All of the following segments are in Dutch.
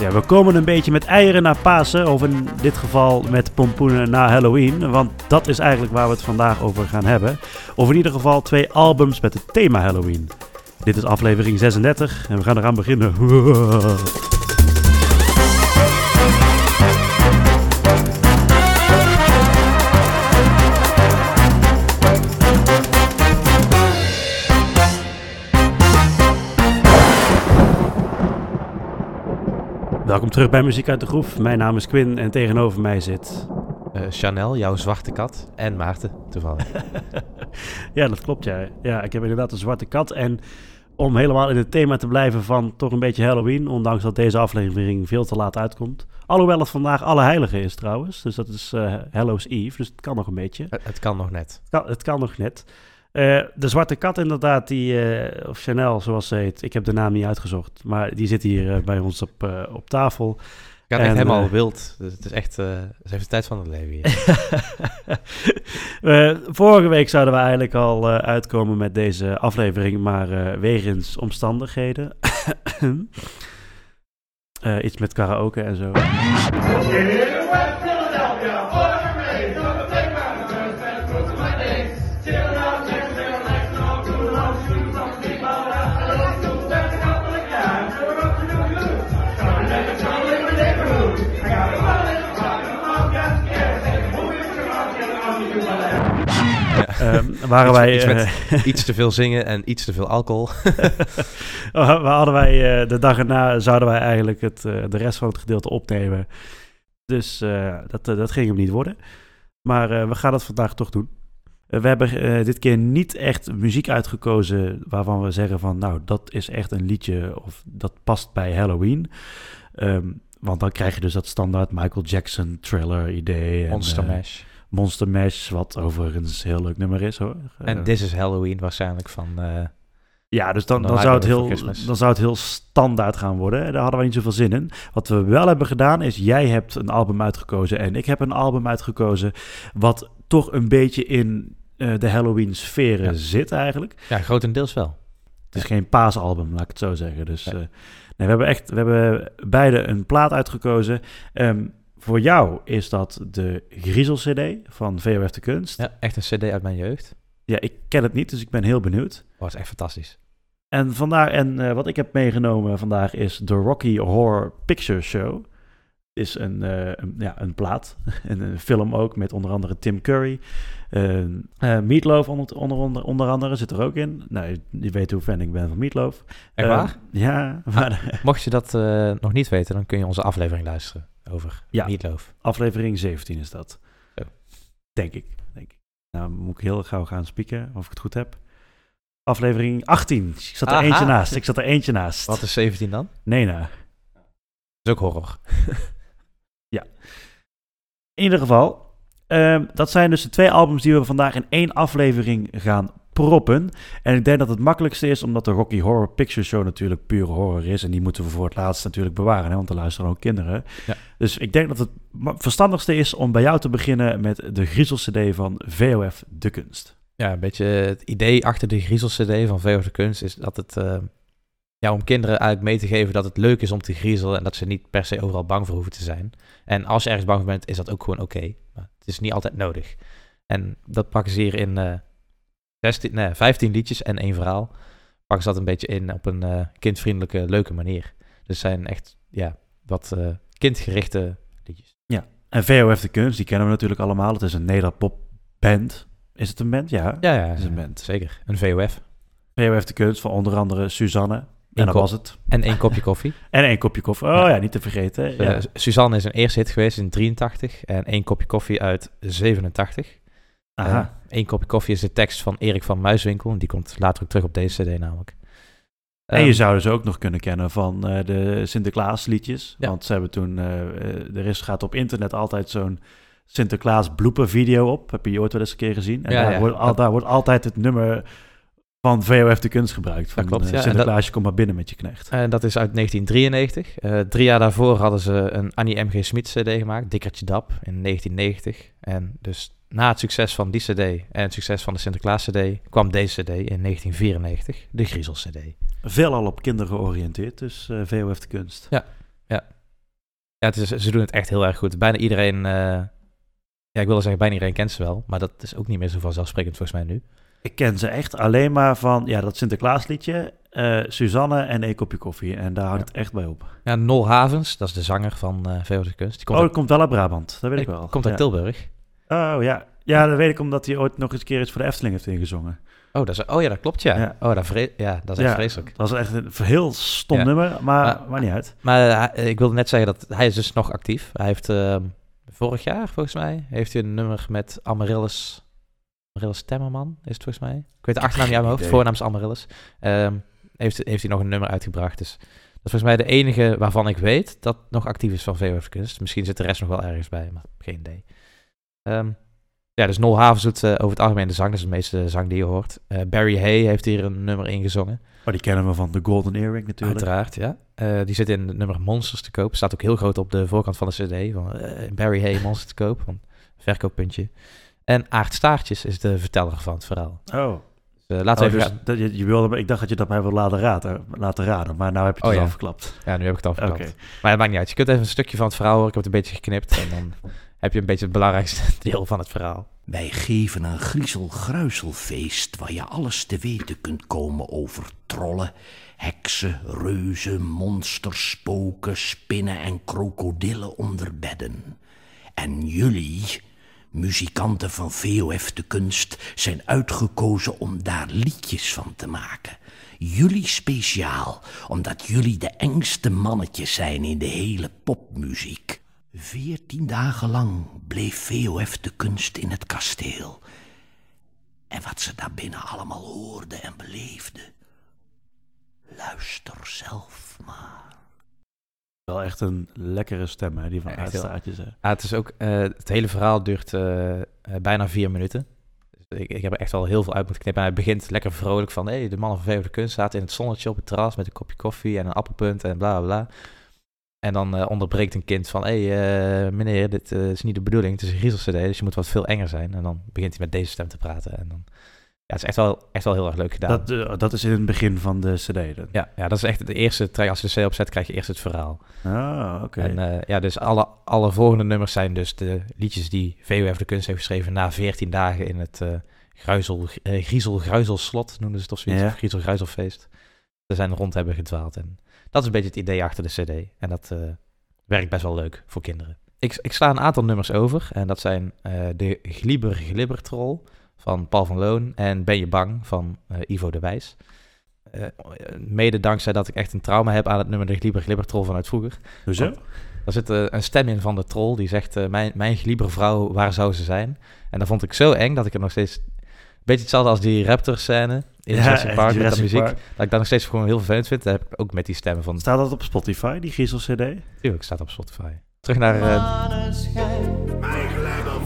Ja, we komen een beetje met eieren naar Pasen, of in dit geval met pompoenen na Halloween. Want dat is eigenlijk waar we het vandaag over gaan hebben. Of in ieder geval twee albums met het thema Halloween. Dit is aflevering 36 en we gaan eraan beginnen. Welkom terug bij Muziek uit de Groef. Mijn naam is Quinn en tegenover mij zit... Uh, Chanel, jouw zwarte kat. En Maarten, toevallig. ja, dat klopt, ja. Ja, ik heb inderdaad een zwarte kat. En om helemaal in het thema te blijven van toch een beetje Halloween... ondanks dat deze aflevering veel te laat uitkomt. Alhoewel het vandaag Alle Heiligen is trouwens. Dus dat is uh, Hallows Eve, dus het kan nog een beetje. Het, het kan nog net. Het kan, het kan nog net. Uh, de zwarte kat inderdaad, die, uh, of Chanel zoals ze heet, ik heb de naam niet uitgezocht, maar die zit hier uh, bij ons op, op tafel. Ik ga echt helemaal wild. Dus het is echt, ze heeft de tijd van het leven hier. vorige week zouden we eigenlijk al uitkomen met deze aflevering, maar wegens omstandigheden. iets met karaoke en zo. Um, waren iets, wij... Iets, met uh, iets, te veel zingen en iets te veel alcohol. we hadden wij, uh, de dag erna zouden wij eigenlijk het, uh, de rest van het gedeelte opnemen. Dus dat, dat ging hem niet worden. Maar we gaan dat vandaag toch doen. we hebben dit keer niet echt muziek uitgekozen waarvan we zeggen van... nou, dat is echt een liedje of dat past bij Halloween. Um, want dan krijg je dus dat standaard Michael Jackson thriller idee. Monster en, Mash. Monster Mash, wat overigens een heel leuk nummer is hoor. En uh, This is Halloween waarschijnlijk van... Uh, ja, dus dan, dan, zou het heel, dan zou het heel standaard gaan worden. En daar hadden we niet zoveel zin in. Wat we wel hebben gedaan is, jij hebt een album uitgekozen en ik heb een album uitgekozen... wat toch een beetje in uh, de Halloween-sferen ja. zit eigenlijk. Ja, grotendeels wel. Het is ja. geen paasalbum, laat ik het zo zeggen. Dus ja. nee, we hebben echt, we hebben beide een plaat uitgekozen. Um, voor jou is dat de Griezel-CD van VOF de Kunst. Ja, echt een CD uit mijn jeugd. Ja, ik ken het niet, dus ik ben heel benieuwd. Oh, is echt fantastisch. En, vandaar, en uh, wat ik heb meegenomen vandaag is de Rocky Horror Picture Show. Is een, uh, een, ja, een plaat, en een film ook, met onder andere Tim Curry. Uh, Meatloaf onder, onder, onder, onder andere zit er ook in. Nou, je weet hoe fan ik ben van Meatloaf. Echt waar? ja. Maar, ah, mocht je dat nog niet weten, dan kun je onze aflevering luisteren over ja, Meatloaf. Aflevering 17 is dat. Oh. Denk ik. Denk ik. Nou, moet ik heel gauw gaan spieken of ik het goed heb. Aflevering 18. Ik zat er Aha. eentje naast. Ik zat er eentje naast. Wat is 17 dan? Nee, nou. Dat is ook horror. ja. In ieder geval, um, dat zijn dus de twee albums die we vandaag in één aflevering gaan proppen. En ik denk dat het makkelijkste is, omdat de Rocky Horror Picture Show natuurlijk pure horror is. En die moeten we voor het laatst natuurlijk bewaren, hè, want er luisteren ook kinderen. Ja. Dus ik denk dat het verstandigste is om bij jou te beginnen met de Griezel-CD van VOF De Kunst. Ja, een beetje het idee achter de Griezel-CD van VOF De Kunst is dat het... Uh, ja, om kinderen eigenlijk mee te geven dat het leuk is om te griezelen en dat ze niet per se overal bang voor hoeven te zijn. En als je ergens bang voor bent, is dat ook gewoon oké. Okay. Maar het is niet altijd nodig. En dat pakken ze hier in... Uh, 16, nee, 15 liedjes en één verhaal. Pakken ze dat een beetje in op een uh, kindvriendelijke, leuke manier. Dus zijn echt ja, wat uh, kindgerichte liedjes. Ja, en VOF de Kunst, die kennen we natuurlijk allemaal. Het is een nederpop band. Is het een band? Ja, ja, ja het is een band. Zeker, een VOF. VOF de Kunst van onder andere Suzanne. En dat was het. En één kopje koffie. en één kopje koffie. Oh ja, ja niet te vergeten. Ja. Uh, Suzanne is een eerste hit geweest in 83 en één kopje koffie uit 87. Aha. Eén kopje koffie is de tekst van Erik van Muiswinkel. Die komt later ook terug op deze cd namelijk. En um, je zou dus ook nog kunnen kennen van uh, de Sinterklaas liedjes. Ja. Want ze hebben toen, uh, er is, gaat op internet altijd zo'n Sinterklaas blooper video op. Heb je die ooit wel eens een keer gezien? En ja, daar, ja. Wordt, al, daar wordt altijd het nummer van VOF de kunst gebruikt. Van dat klopt. Sinterklaasje, kom maar binnen met je knecht. En dat is uit 1993. Uh, drie jaar daarvoor hadden ze een Annie M.G. Smit cd gemaakt, Dikkertje Dap, in 1990. En dus na het succes van die cd en het succes van de Sinterklaas cd kwam deze cd in 1994, de Griezel cd. Veelal op kinderen georiënteerd, dus uh, VOF de kunst. Ja, ja. ja het is, ze doen het echt heel erg goed. Bijna iedereen, uh, ja, ik wilde zeggen, bijna iedereen kent ze wel, maar dat is ook niet meer zo vanzelfsprekend volgens mij nu. Ik ken ze echt alleen maar van ja, dat Sinterklaasliedje, uh, Suzanne en een kopje koffie. En daar houdt ja. het echt bij op. Ja, Nol Havens, dat is de zanger van uh, VO de Kunst. Die komt oh, dat komt wel uit Brabant, dat weet ik wel. Komt uit ja. Tilburg. Oh ja. ja, dat weet ik omdat hij ooit nog eens een keer iets voor de Efteling heeft ingezongen. Oh, dat is, oh ja, dat klopt ja. ja. Oh, dat, vre ja, dat is echt vreselijk. Dat is echt een heel stom nummer, maar, maar, maar niet uit. Maar uh, ik wilde net zeggen dat hij is dus nog actief. Hij heeft uh, vorig jaar, volgens mij, heeft hij een nummer met Amaryllis... Amaryllis Temmerman is het volgens mij. Ik weet de achternaam niet uit mijn hoofd, voornaam is Amaryllis. Um, heeft, heeft hij nog een nummer uitgebracht. Dus dat is volgens mij de enige waarvan ik weet dat nog actief is van VOF Kunst. Misschien zit de rest nog wel ergens bij, maar geen idee. Um, ja, dus Nol Havens doet uh, over het algemeen de zang. Dat is de meeste zang die je hoort. Uh, Barry Hay heeft hier een nummer ingezongen. Oh, die kennen we van de Golden Earring natuurlijk. Uiteraard, ja. Uh, die zit in het nummer Monsters te koop. Staat ook heel groot op de voorkant van de cd. Van, Barry Hay, Monsters te koop. Van verkooppuntje. En Aart Staartjes is de verteller van het verhaal. Oh. Dus, laten we oh, even dus, je, je, wilde, ik dacht dat je dat mij wil laten raden, laten raden, maar nou heb je het oh, al ja. verklapt. Ja, nu heb ik het al verklapt. Okay. Maar het maakt niet uit. Je kunt even een stukje van het verhaal horen. Ik heb het een beetje geknipt en dan heb je een beetje het belangrijkste deel van het verhaal. Wij geven een griezel-gruizelfeest waar je alles te weten kunt komen over trollen, heksen, reuzen, monsters, spoken, spinnen en krokodillen onder bedden. En jullie, muzikanten van VOF de Kunst, zijn uitgekozen om daar liedjes van te maken. Jullie speciaal, omdat jullie de engste mannetjes zijn in de hele popmuziek. Veertien dagen lang bleef VOF de kunst in het kasteel. En wat ze daarbinnen allemaal hoorde en beleefde. Luister zelf maar. Wel echt een lekkere stem, hè, die van Aardstaartjes. Ja, het is ook, uh, het hele verhaal duurt uh, uh, bijna vier minuten. Dus ik, ik heb er echt wel heel veel uit moeten knippen. En hij begint lekker vrolijk van, hé, hey, de mannen van VOF de kunst zaten in het zonnetje op het terras met een kopje koffie en een appelpunt en bla bla bla. En dan uh, onderbreekt een kind van, hé hey, uh, meneer, dit uh, is niet de bedoeling, het is een griezel-cd, dus je moet wat veel enger zijn. En dan begint hij met deze stem te praten. En dan, ja, het is echt wel, echt wel heel erg leuk gedaan. Dat, dat is in het begin van de cd dan? Ja, ja, dat is echt de eerste, als je de cd opzet, krijg je eerst het verhaal. Ah, oké. Okay. En ja, dus alle, alle volgende nummers zijn dus de liedjes die VOF de Kunst heeft geschreven na 14 dagen in het gruizel, griezel-gruizelslot, noemden ze het of zoiets, ja. griezel-gruizelfeest. Ze zijn rond hebben gedwaald en dat is een beetje het idee achter de CD. En dat uh, werkt best wel leuk voor kinderen. Ik, ik sla een aantal nummers over. En dat zijn uh, de Glieber Glibber Troll van Paul van Loon. En Ben je bang van uh, Ivo de Wijs. mede dankzij dat ik echt een trauma heb aan het nummer de Glieber Glibber Troll vanuit vroeger. Hoezo? Er zit een stem in van de troll die zegt: mijn, mijn Glieber vrouw, waar zou ze zijn? En dat vond ik zo eng dat ik er nog steeds beetje hetzelfde als die Raptor scène in ja, Jurassic Park met de muziek. Park. Dat ik dan nog steeds gewoon heel vervelend vind. Dat heb ik ook met die stemmen van... Staat dat op Spotify, die Griezel CD? Tuurlijk, staat op Spotify. Terug naar... Uh... Mijn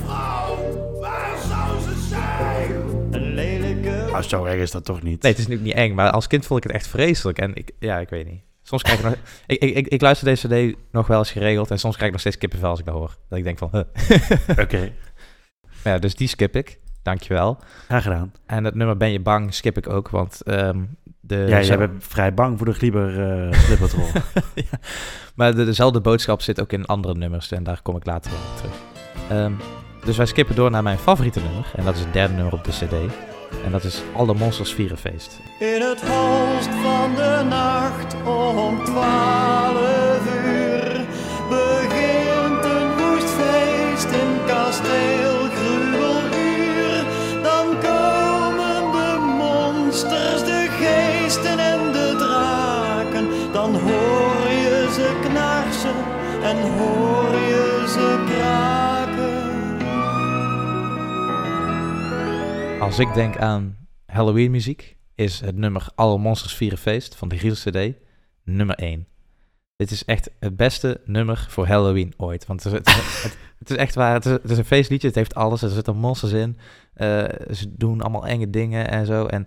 vrouw, waar zou ze zijn? Een lelijke... Nou, zo erg is dat toch niet? Nee, het is nu niet eng, maar als kind vond ik het echt vreselijk. En ik, ja, ik weet niet. Soms krijg ik nog... ik, ik, ik, ik, luister deze CD nog wel eens geregeld en soms krijg ik nog steeds kippenvel als ik dat hoor. Dat ik denk van... Oké. Okay. Ja, dus die skip ik. Dankjewel. Graag gedaan. En het nummer Ben je bang skip ik ook, want um, de... Ja, jij bent vrij bang voor de glieber uh, glibbertrol. ja. Maar de, dezelfde boodschap zit ook in andere nummers en daar kom ik later wel op terug. Um, dus wij skippen door naar mijn favoriete nummer en dat is het derde nummer op de cd. En dat is Alle Monsters Vierenfeest. In het holst van de nacht om twaalf en hoor je ze kraken. Als ik denk aan Halloween muziek, is het nummer Alle Monsters Vieren Feest van de Griezels CD nummer 1. Dit is echt het beste nummer voor Halloween ooit. Want het is, het, het, het is echt waar, het is, het is, een feestliedje, het heeft alles. Er zitten monsters in, uh, ze doen allemaal enge dingen en zo. En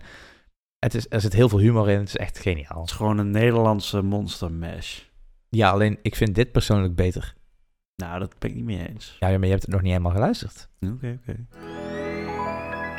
het is, er zit heel veel humor in. Het is echt geniaal. Het is gewoon een Nederlandse monster mash. Ja, alleen ik vind dit persoonlijk beter. Nou, dat ben ik niet mee eens. Ja, maar je hebt het nog niet helemaal geluisterd. Oké, oké.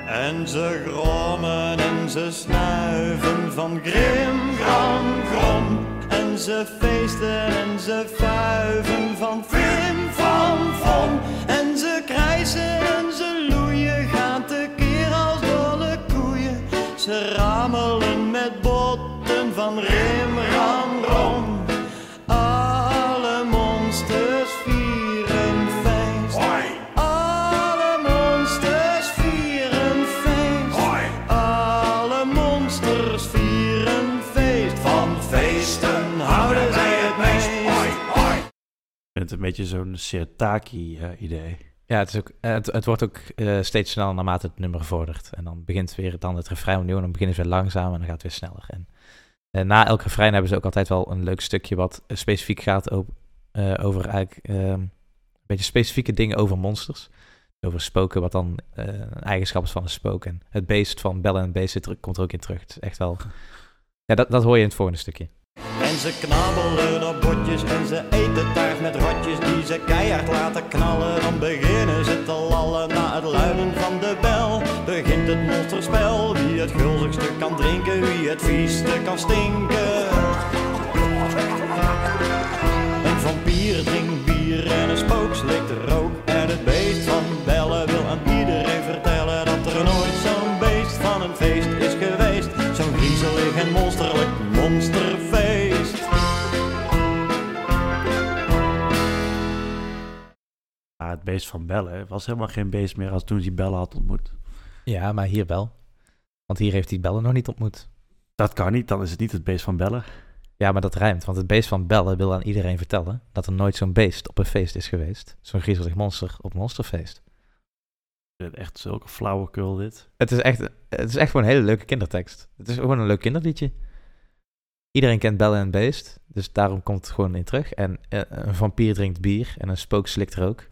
En ze grommen en ze snuiven van grim, gram, grom. En ze feesten en ze fuiven van flim, van, vom. En ze krijsen en ze loeien, gaan tekeer als dolle koeien. Ze ramelen met botten van rim, ram, rom. Vind het een beetje zo'n Sirtaki-idee. Ja, het, is ook, eh, het, het wordt ook eh, steeds sneller naarmate het nummer vordert. En dan begint weer dan het refrein opnieuw. En dan beginnen ze weer langzaam en dan gaat het weer sneller. En eh, na elk refrein hebben ze ook altijd wel een leuk stukje wat eh, specifiek gaat over, eh, over eigenlijk ehm, een beetje specifieke dingen over monsters. Over spoken, wat dan eh, een eigenschap is van een spook. En het beest van Bellen en Beest komt er ook in terug. Het is echt wel... Ja, dat, dat hoor je in het volgende stukje. En ze knabbelen op botjes en ze eten taart met rotjes die ze keihard laten knallen. Dan beginnen ze te lallen na het luiden van de bel. Begint het monsterspel, wie het gulzigste kan drinken, wie het vieste kan stinken. Een vampier drinkt bier en een spook slikt rook. En het beest van Ah, het beest van Bellen was helemaal geen beest meer als toen hij Bellen had ontmoet. Ja, maar hier wel. Want hier heeft hij Bellen nog niet ontmoet. Dat kan niet, dan is het niet het beest van Bellen. Ja, maar dat rijmt, want het beest van Bellen wil aan iedereen vertellen dat er nooit zo'n beest op een feest is geweest. Zo'n griezelig monster op monsterfeest. Het Echt zulke flauwekul dit. Het is, echt, het is echt gewoon een hele leuke kindertekst. Het is gewoon een leuk kinderliedje. Iedereen kent Bellen en het Beest, dus daarom komt het gewoon in terug. En eh, een vampier drinkt bier en een spook slikt rook.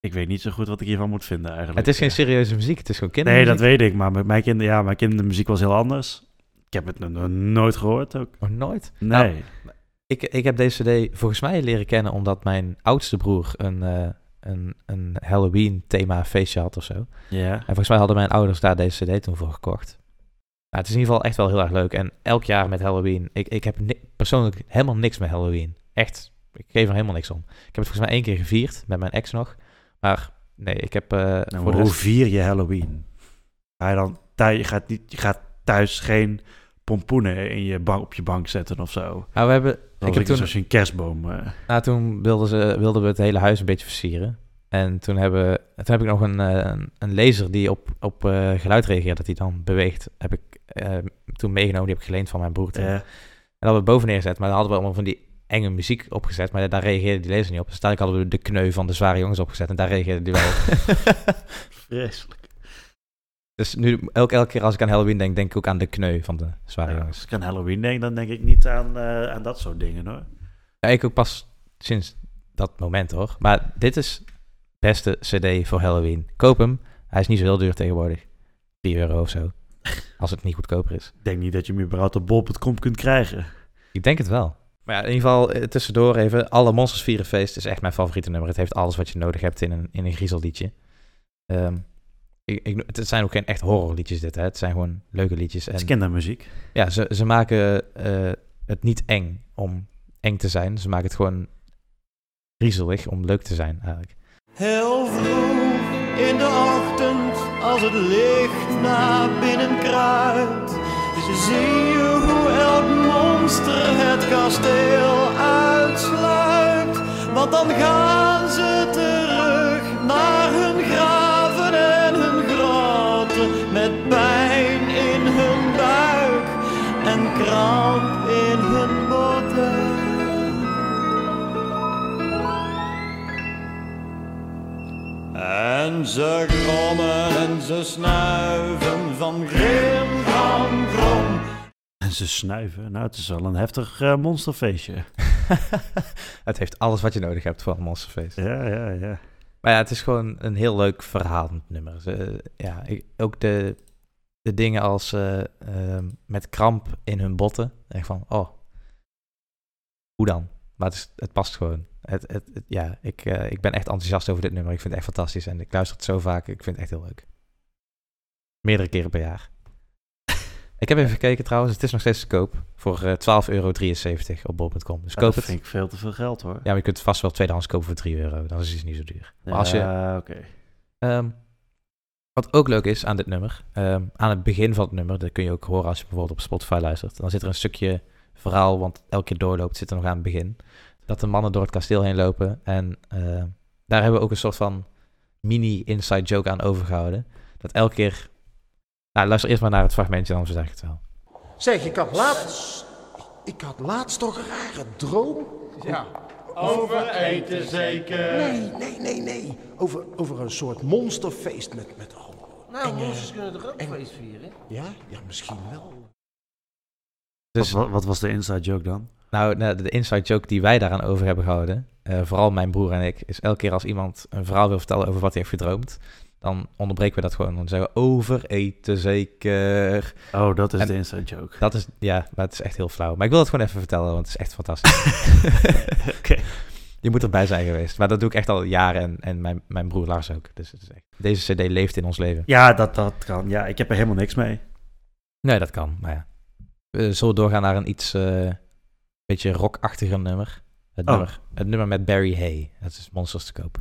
Ik weet niet zo goed wat ik hiervan moet vinden eigenlijk. Het is geen serieuze muziek, het is gewoon Nee, kindermuziek. dat weet ik, maar met mijn kinderen, ja, mijn kindermuziek was heel anders. Ik heb het nog nooit gehoord ook. Oh, nooit? Nee. Nou, Ik, ik heb deze cd volgens mij leren kennen omdat mijn oudste broer een, eh, een, een Halloween thema feestje had of zo. ja. En volgens mij hadden mijn ouders daar deze cd toen voor gekocht. Nou, het is in ieder geval echt wel heel erg leuk. En elk jaar met Halloween. Ik, ik heb persoonlijk helemaal niks met Halloween. Echt. Ik geef er helemaal niks om. Ik heb het volgens mij één keer gevierd met mijn ex nog. Maar nee, ik heb eh, Nou, voor hoe rest... vier je Halloween? Ga je dan thuis, je gaat, niet, je gaat thuis geen pompoenen in je bank, op je bank zetten of zo? Nou, we hebben... Ik Ik heb toen, Zoals je een kerstboom... eh, nou, toen wilden, ze, wilden we het hele huis een beetje versieren. En toen, hebben, toen heb ik nog een, eh, een, een laser die op, op geluid reageert, dat hij dan beweegt. Heb ik toen meegenomen, die heb ik geleend van mijn broer. toen. En dat we boven neergezet, maar dan hadden we allemaal van die enge muziek opgezet, maar daar reageerde die laser niet op. Dus uiteindelijk hadden we de kneu van de zware jongens opgezet en daar reageerde die wel op. vreselijk. dus nu, elke, elke keer als ik aan Halloween denk, denk ik ook aan de kneu van de zware Ja, jongens. als ik aan Halloween denk, dan denk ik niet aan, eh, aan dat soort dingen hoor. Ja, ik ook pas sinds dat moment hoor. Maar dit is beste cd voor Halloween. Koop hem. Hij is niet zo heel duur tegenwoordig. 3 euro of zo. Als het niet goedkoper is. Ik denk niet dat je hem überhaupt op bol.com kunt krijgen. Ik denk het wel. Maar ja, in ieder geval eh, tussendoor even. Alle Monsters Vieren Feest is echt mijn favoriete nummer. Het heeft alles wat je nodig hebt in een, in een griezelliedje. Ehm, ik, ik, het zijn ook geen echt horrorliedjes dit. Hè. Het zijn gewoon leuke liedjes. Het is En kindermuziek. ja, ze, ze maken eh, het niet eng om eng te zijn. Ze maken het gewoon griezelig om leuk te zijn eigenlijk. Heel vroeg in de ochtend, als het licht naar binnen kruipt, zie je hoe elk monster het kasteel uitsluipt. Want dan gaan ze terug naar hun graven en hun grotten, met pijn in hun buik en kramp in hun botten. En ze grommen en ze snuiven van grim. En ze snuiven. Nou, het is wel een heftig eh, monsterfeestje. het heeft alles wat je nodig hebt voor een monsterfeest. Ja, ja, ja. Maar ja, het is gewoon een heel leuk verhalend nummer. Ze, ja, ik- ook de, de dingen als eh, ehm, met kramp in hun botten. Denk van, oh, hoe dan? Maar het, is, het past gewoon. het, het, het- ja, ik, eh, ik ben echt enthousiast over dit nummer. Ik vind het echt fantastisch en ik luister het zo vaak. Ik vind het echt heel leuk. Meerdere keren per jaar. Ik heb even gekeken trouwens. Het is nog steeds te koop voor eh 12,73 euro op bol.com. Dus koop dat het. vind ik veel te veel geld hoor. Ja, maar je kunt vast wel tweedehands kopen voor 3 euro. Dan is het niet zo duur. Maar als je, Ja, oké. Ehm, wat ook leuk is aan dit nummer, ehm, aan het begin van het nummer, dat kun je ook horen als je bijvoorbeeld op Spotify luistert, dan zit er een stukje verhaal, want elke keer doorloopt, zit er nog aan het begin, dat de mannen door het kasteel heen lopen. En eh, daar hebben we ook een soort van mini inside joke aan overgehouden. Dat elke keer... Nou, luister eerst maar naar het fragmentje, dan zeg ik het wel. Zeg, ik had laatst... Ik had laatst toch een rare droom? Ja. Over eten zeker. Nee, nee, nee, nee. Over, over een soort monsterfeest met... met oh, Nou, enge- monsters kunnen toch ook enge- feest vieren? Ja? Ja, misschien wel. Dus, Wat, wat was de inside joke dan? nou, nou, de inside joke die wij daaraan over hebben gehouden, eh, vooral mijn broer en ik, is elke keer als iemand een verhaal wil vertellen over wat hij heeft gedroomd, dan onderbreken we dat gewoon. Dan zeggen we over eten zeker. Oh, dat is En- de inside joke. Dat is, ja, maar het is echt heel flauw. Maar ik wil het gewoon even vertellen, want het is echt fantastisch. Oké. Je moet erbij zijn geweest. Maar dat doe ik echt al jaren en, en mijn, mijn broer Lars ook. Dus het is echt, deze cd leeft in ons leven. Ja, dat, dat kan. Ja, ik heb er helemaal niks mee. Nee, dat kan. Maar ja. We zullen doorgaan naar een iets eh beetje rockachtiger nummer. Het, Oh. nummer. het nummer met Barry Hay. Dat is Monsters te koop.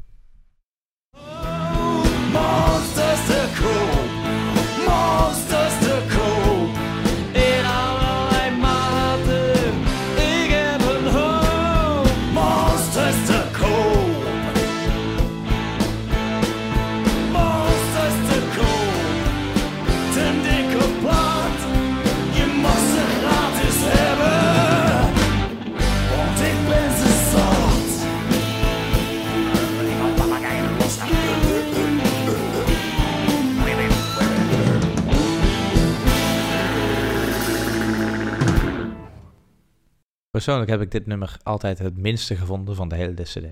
Persoonlijk heb ik dit nummer altijd het minste gevonden van de hele cd.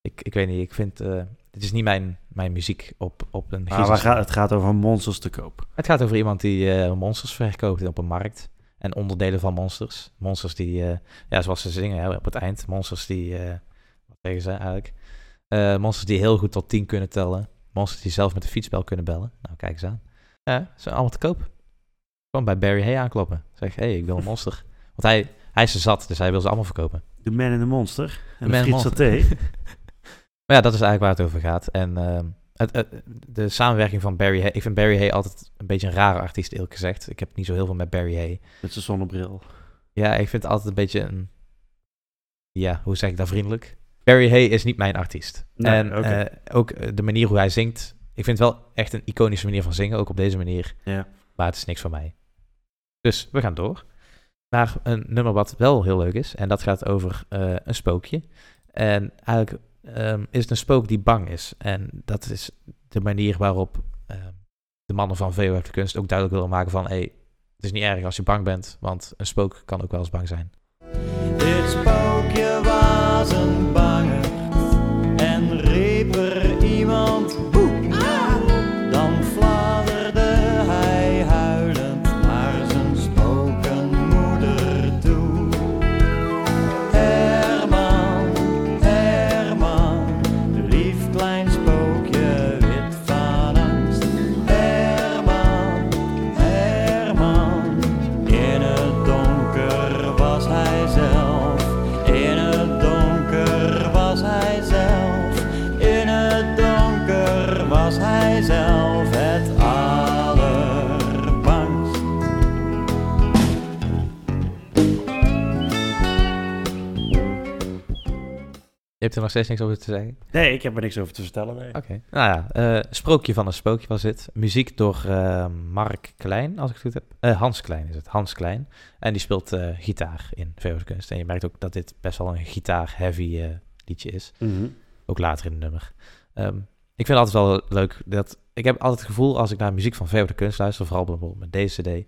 Ik, ik weet niet, ik vind... eh dit is niet mijn, mijn muziek op, op een Maar gaat, het gaat over monsters te koop. Het gaat over iemand die eh, monsters verkoopt op een markt. En onderdelen van monsters. Monsters die, eh, ja, zoals ze zingen hè, op het eind. Monsters die, wat zeggen ze eigenlijk? Monsters die heel goed tot 10 kunnen tellen. Monsters die zelf met de fietsbel kunnen bellen. Nou, kijk eens aan. Ja, ze zijn allemaal te koop. Gewoon bij Barry Hay aankloppen. Zeg, hé, hey, ik wil een monster. Want hij, hij is ze zat, dus hij wil ze allemaal verkopen. De Man in the Monster. En de friet saté. Maar ja, dat is eigenlijk waar het over gaat. En ehm, het, het- de samenwerking van Barry Hay... Ik vind Barry Hay altijd een beetje een rare artiest, eerlijk gezegd. Ik heb niet zo heel veel met Barry Hay. Met zijn zonnebril. Ja, ik vind het altijd een beetje een... Ja, hoe zeg ik dat vriendelijk? Barry Hay is niet mijn artiest. Nee, en eh, ook eh, de manier hoe hij zingt... Ik vind het wel echt een iconische manier van zingen, ook op deze manier. Ja. Maar het is niks voor mij. Dus we gaan door naar een nummer wat wel heel leuk is. En dat gaat over eh, een spookje. En eigenlijk ehm, is het een spook die bang is. En dat is de manier waarop ehm, de mannen van VO de kunst ook duidelijk willen maken van... Hey, het is niet erg als je bang bent, want een spook kan ook wel eens bang zijn. Dit spookje was een banger en riep er iemand hebt er nog steeds niks over te zeggen? Nee, ik heb er niks over te vertellen. Nee. Oké. Nou ja, eh, Sprookje van een Spookje was dit. Muziek door eh, Mark Klein, als ik het goed heb. Eh, Hans Klein is het, Hans Klein. En die speelt gitaar in Kunst. En je merkt ook dat dit best wel een gitaar-heavy liedje is. Mhm. Ook later in het nummer. Ehm, ik vind het altijd wel leuk dat... Ik heb altijd het gevoel als ik naar muziek van VO de Kunst luister, vooral bijvoorbeeld met deze cd,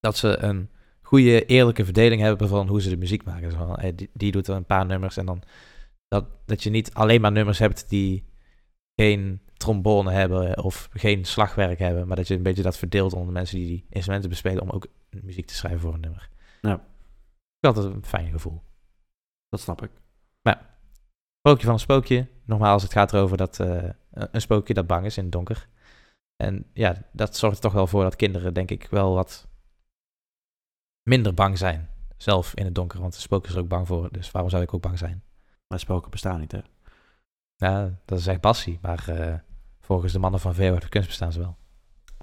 dat ze een goede, eerlijke verdeling hebben van hoe ze de muziek maken. Dus van, die, die doet er een paar nummers en dan dat, dat je niet alleen maar nummers hebt die geen trombone hebben of geen slagwerk hebben, maar dat je een beetje dat verdeelt onder de mensen die die instrumenten bespelen om ook muziek te schrijven voor een nummer. Ja. Ik had een fijn gevoel. Dat snap ik. Sprookje van een spookje. Nogmaals, het gaat erover dat eh, een spookje dat bang is in het donker. En ja, dat zorgt er toch wel voor dat kinderen, denk ik, wel wat minder bang zijn. Zelf in het donker, want de spook is er ook bang voor. Dus waarom zou ik ook bang zijn? Maar spoken bestaan niet, hè? Ja, dat is echt passie. Maar eh, volgens de mannen van de kunst bestaan ze wel.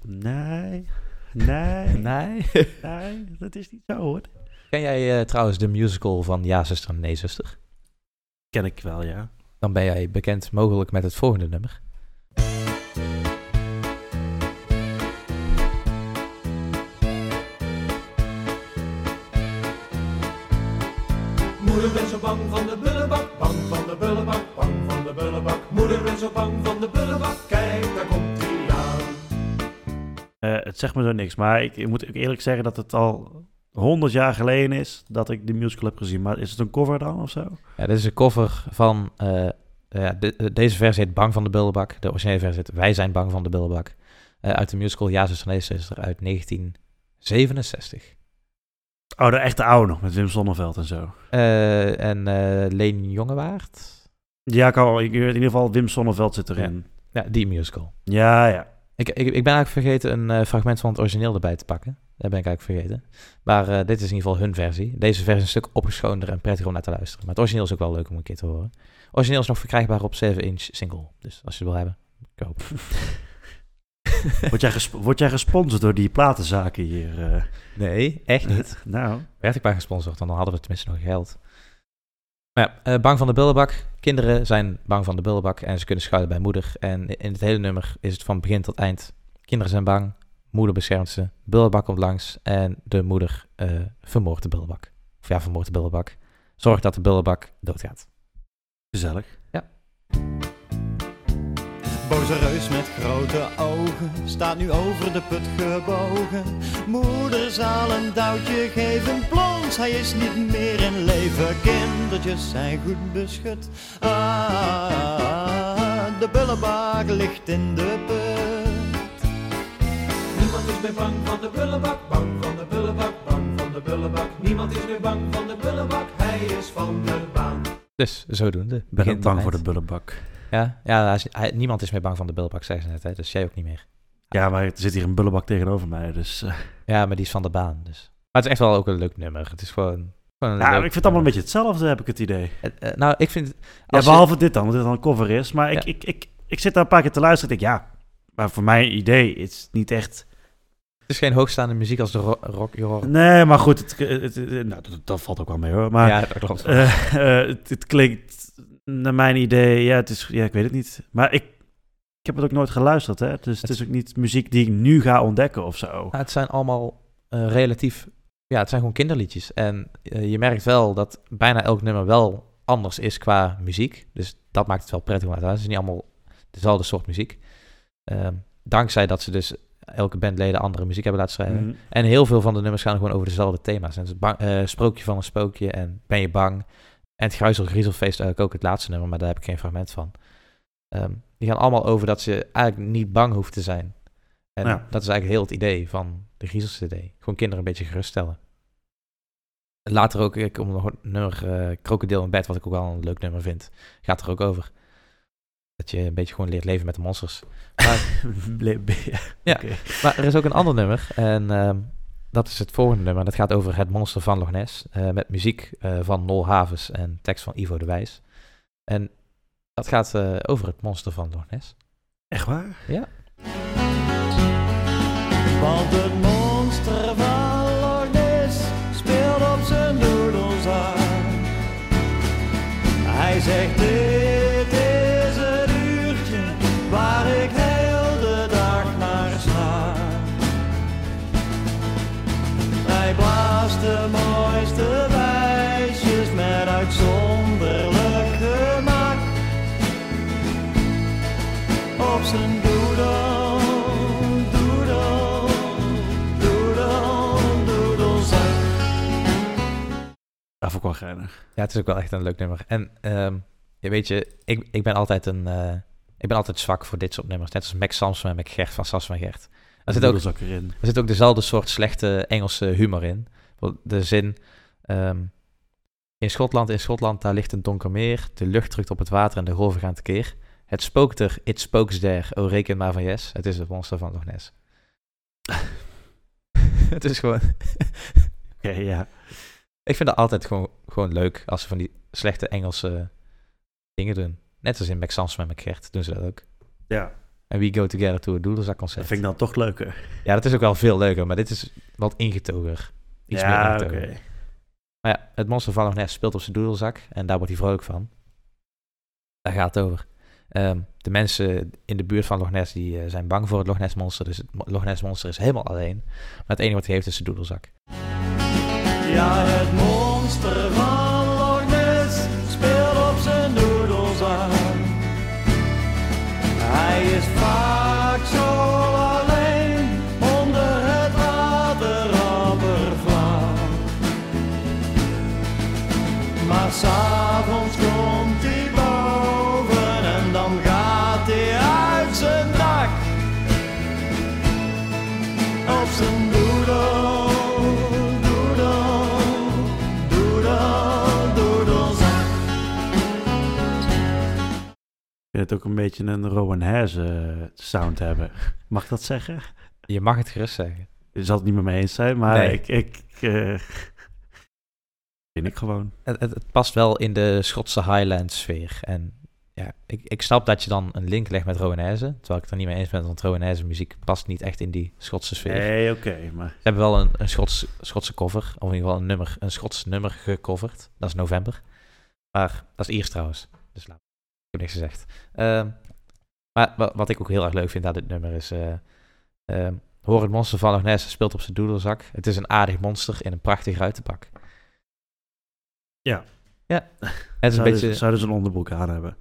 Nee, nee, Nee. nee, dat is niet zo hoor. Ken jij eh, trouwens de musical van Ja, zuster en Nee, zuster? Ken ik wel, ja. Dan ben jij bekend mogelijk met het volgende nummer. Moeder ben zo bang van de bullebak, bang van de bullebak, bang van de bullebak. Moeder ben zo bang van de bullebak, kijk daar komt hij aan. Eh, het zegt me zo niks, maar ik, ik moet ook eerlijk zeggen dat het al honderd jaar geleden is dat ik de musical heb gezien. Maar is het een cover dan of zo? Ja, dit is een cover van... eh, ja, de- deze versie heet Bang van de Bullebak. De originele versie heet Wij zijn bang van de Bullebak. Eh, uit de musical Ja, Nee, zuster uit 1967. Oh, de echte oude nog, met Wim Sonneveld en zo. Eh, en eh Leen Jongewaard. Ja, ik, al, in ieder geval Wim Sonneveld zit erin. Ja, die musical. Ja, ja. Ik, ik, ik ben eigenlijk vergeten een eh, fragment van het origineel erbij te pakken. Dat ben ik eigenlijk vergeten. Maar dit is in ieder geval hun versie. Deze versie is een stuk opgeschoonder en prettiger om naar te luisteren. Maar het origineel is ook wel leuk om een keer te horen. Origineel is nog verkrijgbaar op 7-inch single. Dus als je het wil hebben, koop. Word jij, word jij gesponsord door die platenzaken hier? eh? Nee, echt niet. nou, Werd ik maar gesponsord, dan hadden we tenminste nog geld. Maar ja, eh, bang van de bullebak. Kinderen zijn bang van de bullebak en ze kunnen schuilen bij moeder. En in het hele nummer is het van begin tot eind. Kinderen zijn bang, moeder beschermt ze, bullebak komt langs en de moeder eh vermoordt de bullebak. Of ja, vermoordt de bullebak. Zorgt dat de bullebak doodgaat. gezellig. Boze reus met grote ogen staat nu over de put gebogen. Moeder zal een duwtje geven, plons, hij is niet meer in leven. Kindertjes zijn goed beschut. Ah, de bullebak ligt in de put. Niemand is meer bang van de bullebak, bang van de bullebak, bang van de bullebak. Niemand is meer bang van de bullebak, hij is van de baan. Dus zodoende. Ik ben tot bang voor de eind. Ja, ja hij is- hij- niemand is meer bang van de bullebak, zeggen ze net. Hè? Dus jij ook niet meer. Ja, maar er zit hier een bullebak tegenover mij, dus... eh, Ja, maar die is van de baan. Dus. Maar het is echt wel ook een leuk nummer. Het is gewoon... ja, ik vind het allemaal een beetje hetzelfde, heb ik het idee. Eh, eh, nou, ik vind... Ja, als je- behalve dit dan, want dit dan een cover is. Maar ik, Ja. ik, ik, ik zit daar een paar keer te luisteren en ik denk, ja... Maar voor mijn idee is het niet echt... Het is geen hoogstaande muziek als de ro rock your Nee, maar goed, het, het, het- nou, dat, dat valt ook wel mee hoor. Maar ja, dat klopt. het, het klinkt naar mijn idee, ja, het is, ja, ik weet het niet. Maar ik, ik heb het ook nooit geluisterd, hè. Dus het is ook niet muziek die ik nu ga ontdekken of zo. Nou, het zijn allemaal eh, relatief... Ja, het zijn gewoon kinderliedjes. En eh, je merkt wel dat bijna elk nummer wel anders is qua muziek. Dus dat maakt het wel prettig om uit te luisteren. Het is niet allemaal dezelfde soort muziek. Ehm, dankzij dat ze dus elke bandleden andere muziek hebben laten schrijven. Mhm. En heel veel van de nummers gaan gewoon over dezelfde thema's. En het is bang- eh, Sprookje van een spookje en Ben je bang? En het Gruizel Griezelfeest eigenlijk ook het laatste nummer, maar daar heb ik geen fragment van. Ehm, die gaan allemaal over dat je eigenlijk niet bang hoeft te zijn. En Ja. dat is eigenlijk heel het idee van de Griezels CD. Gewoon kinderen een beetje geruststellen. Later ook, ik om nog een nummer eh, Krokodil in bed, wat ik ook wel een leuk nummer vind, gaat er ook over. Dat je een beetje gewoon leert leven met de monsters. Maar Ja. Maar er is ook een ander nummer. En ehm, dat is het volgende nummer. Dat gaat over het monster van Loch Ness. eh, met muziek eh, van Nol Havens en tekst van Ivo de Wijs. En dat gaat eh, over het monster van Loch Ness. Echt waar? Want het monster van Loch Ness speelt op zijn doedels aan. Hij zegt Wel geinig. Ja, het is ook wel echt een leuk nummer. En je weet je, ik, ik ben altijd een... eh, ik ben altijd zwak voor dit soort nummers. Net als Mac Samson en Mac Gert van Sas van Gert. Er zit, ook, er zit ook dezelfde soort slechte Engelse humor in. De zin... ehm, In Schotland, in Schotland, daar ligt een donker meer. De lucht drukt op het water en de golven gaan tekeer. Het spookt er, it spokes there. Oh, reken maar van yes. Het is het monster van Loch Ness. het is gewoon... Oké, ja. Ik vind het altijd gewoon, gewoon leuk als ze van die slechte Engelse dingen doen. Net als in Maxence met McGert doen ze dat ook. Ja, En We Go Together to a Doodlezak concert. dat vind ik dan toch leuker. Ja, dat is ook wel veel leuker, maar dit is wat ingetoger. Iets meer ja, oké. ingetogen. Maar ja, het monster van Ness speelt op zijn doedelzak en daar wordt hij vrolijk van. Daar gaat het over. Ehm, de mensen in de buurt van Loch Ness die, eh, zijn bang voor het Loch Ness monster. Dus het Loch Ness monster is helemaal alleen. Maar het enige wat hij heeft is zijn doedelzak. Ja, het monster van Loch Ness speelt op zijn doedelzak. Hij is vaak zo alleen onder het wateroppervlak. Maar het ook een beetje een Rowan Haze sound hebben. Mag ik dat zeggen? Je mag het gerust zeggen. Je zal het niet met me eens zijn, maar Nee. ik... ik eh, vind ik gewoon. Het, het, het past wel in de Schotse Highland sfeer. En ja, ik, ik snap dat je dan een link legt met Rowanese. Terwijl ik het er niet mee eens ben, want Rowanese muziek past niet echt in die Schotse sfeer. Nee, oké, maar... Ze hebben wel een, een Schots, Schotse cover, of in ieder geval een nummer, een Schots nummer gecoverd. Dat is november. Maar dat is Iers trouwens. Dus laat. Ik heb niks gezegd. Ehm, maar wa- wat ik ook heel erg leuk vind aan dit nummer is... eh ehm, Hoor het monster van Ness speelt op zijn doedelzak. Het is een aardig monster in een prachtig ruitenpak. Ja. Ja. Het is een Zouden, beetje... ze een onderbroek aan hebben?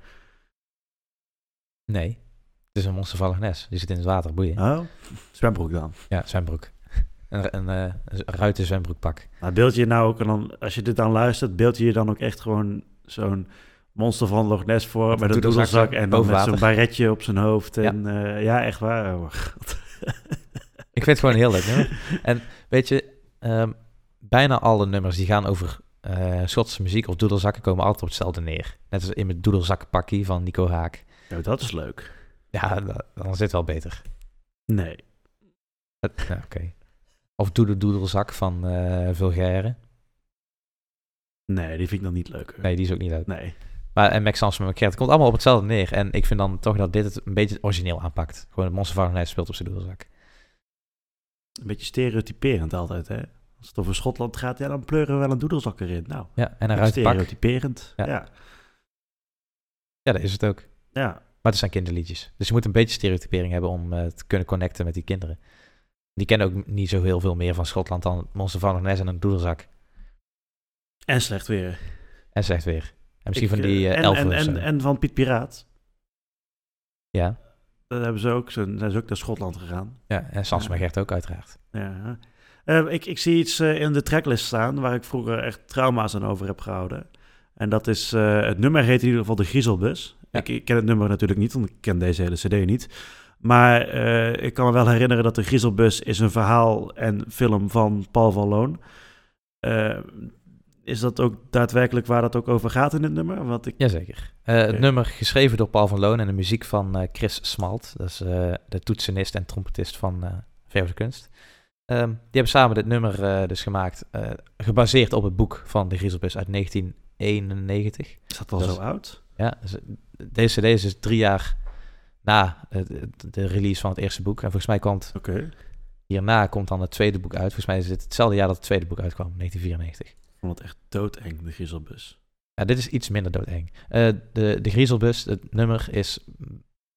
Nee. Het is een monster van Ness. Die zit in het water, boeien. Oh, zwembroek dan. Ja, zwembroek. Een, een, eh, een ruiten zwembroekpak. Maar beeld je nou ook, en dan, als je dit dan luistert, beeld je je dan ook echt gewoon zo'n monster van Loch Ness voor Met met een doedelzak en dan met zo'n baretje op zijn hoofd. En ja, ja echt waar. Oh, God. Ik vind het gewoon heel leuk nummer. En weet je, ehm, bijna alle nummers die gaan over eh Schotse muziek of doedelzakken komen altijd op hetzelfde neer. Net als in mijn doedelzakkenpakkie van Nico Haak. Ja, dat is leuk. Ja, da- dan zit het wel beter. Nee. Het- Oké. Of Doedel Doedelzak van eh Vulgaire. Nee, die vind ik dan niet leuk. Nee, die is ook niet uit. Nee. Maar en Max Sans McCart, het komt allemaal op hetzelfde neer. En ik vind dan toch dat dit het een beetje origineel aanpakt. Gewoon het monster Ness speelt op zijn doedelzak. Een beetje stereotyperend altijd, hè? Als het over Schotland gaat, ja, dan pleuren we wel een doedelzak erin. Nou, Ja, en een ruitenpak. stereotyperend. Ja. Ja. ja. Ja, dat is het ook. Maar het zijn kinderliedjes. Dus je moet een beetje stereotypering hebben om eh, te kunnen connecten met die kinderen. Die kennen ook niet zo heel veel meer van Schotland dan Monster van Ness en een doedelzak. En slecht weer. En zegt weer. En misschien Ik, van die eh, eh, en, en, en, en van Piet Piraat. ja. Dat hebben ze ook. Ze zijn ze ook naar Schotland gegaan. ja, en Sans Ja. Gert ook uiteraard. Ja. Eh, ik, ik zie iets eh, in de tracklist staan waar ik vroeger echt trauma's aan over heb gehouden. En dat is, het nummer heet in ieder geval de Griezelbus. Ja. Ik, ik ken het nummer natuurlijk niet, want ik ken deze hele cd niet. Maar ik kan me wel herinneren dat de Griezelbus is een verhaal en film van Paul van Loon. Is dat ook daadwerkelijk waar dat ook over gaat in het nummer? Want ik, Jazeker. Eh Het nummer geschreven door Paul van Loon en de muziek van eh, Chris Smalt. Dat is eh, de toetsenist en trompetist van eh Verve Kunst. Ehm, die hebben samen dit nummer dus gemaakt, gebaseerd op het boek van de Griezelbus uit 1991. is dat al Dat zo is- oud? Ja, dus, deze CD is dus drie jaar na de, release van het eerste boek. En volgens mij komt Oké. hierna komt dan het tweede boek uit. Volgens mij is dit hetzelfde jaar dat het tweede boek uitkwam, 1994. Ik vond het echt doodeng, de Griezelbus. Ja, dit is iets minder doodeng. Eh de, de Griezelbus, het nummer is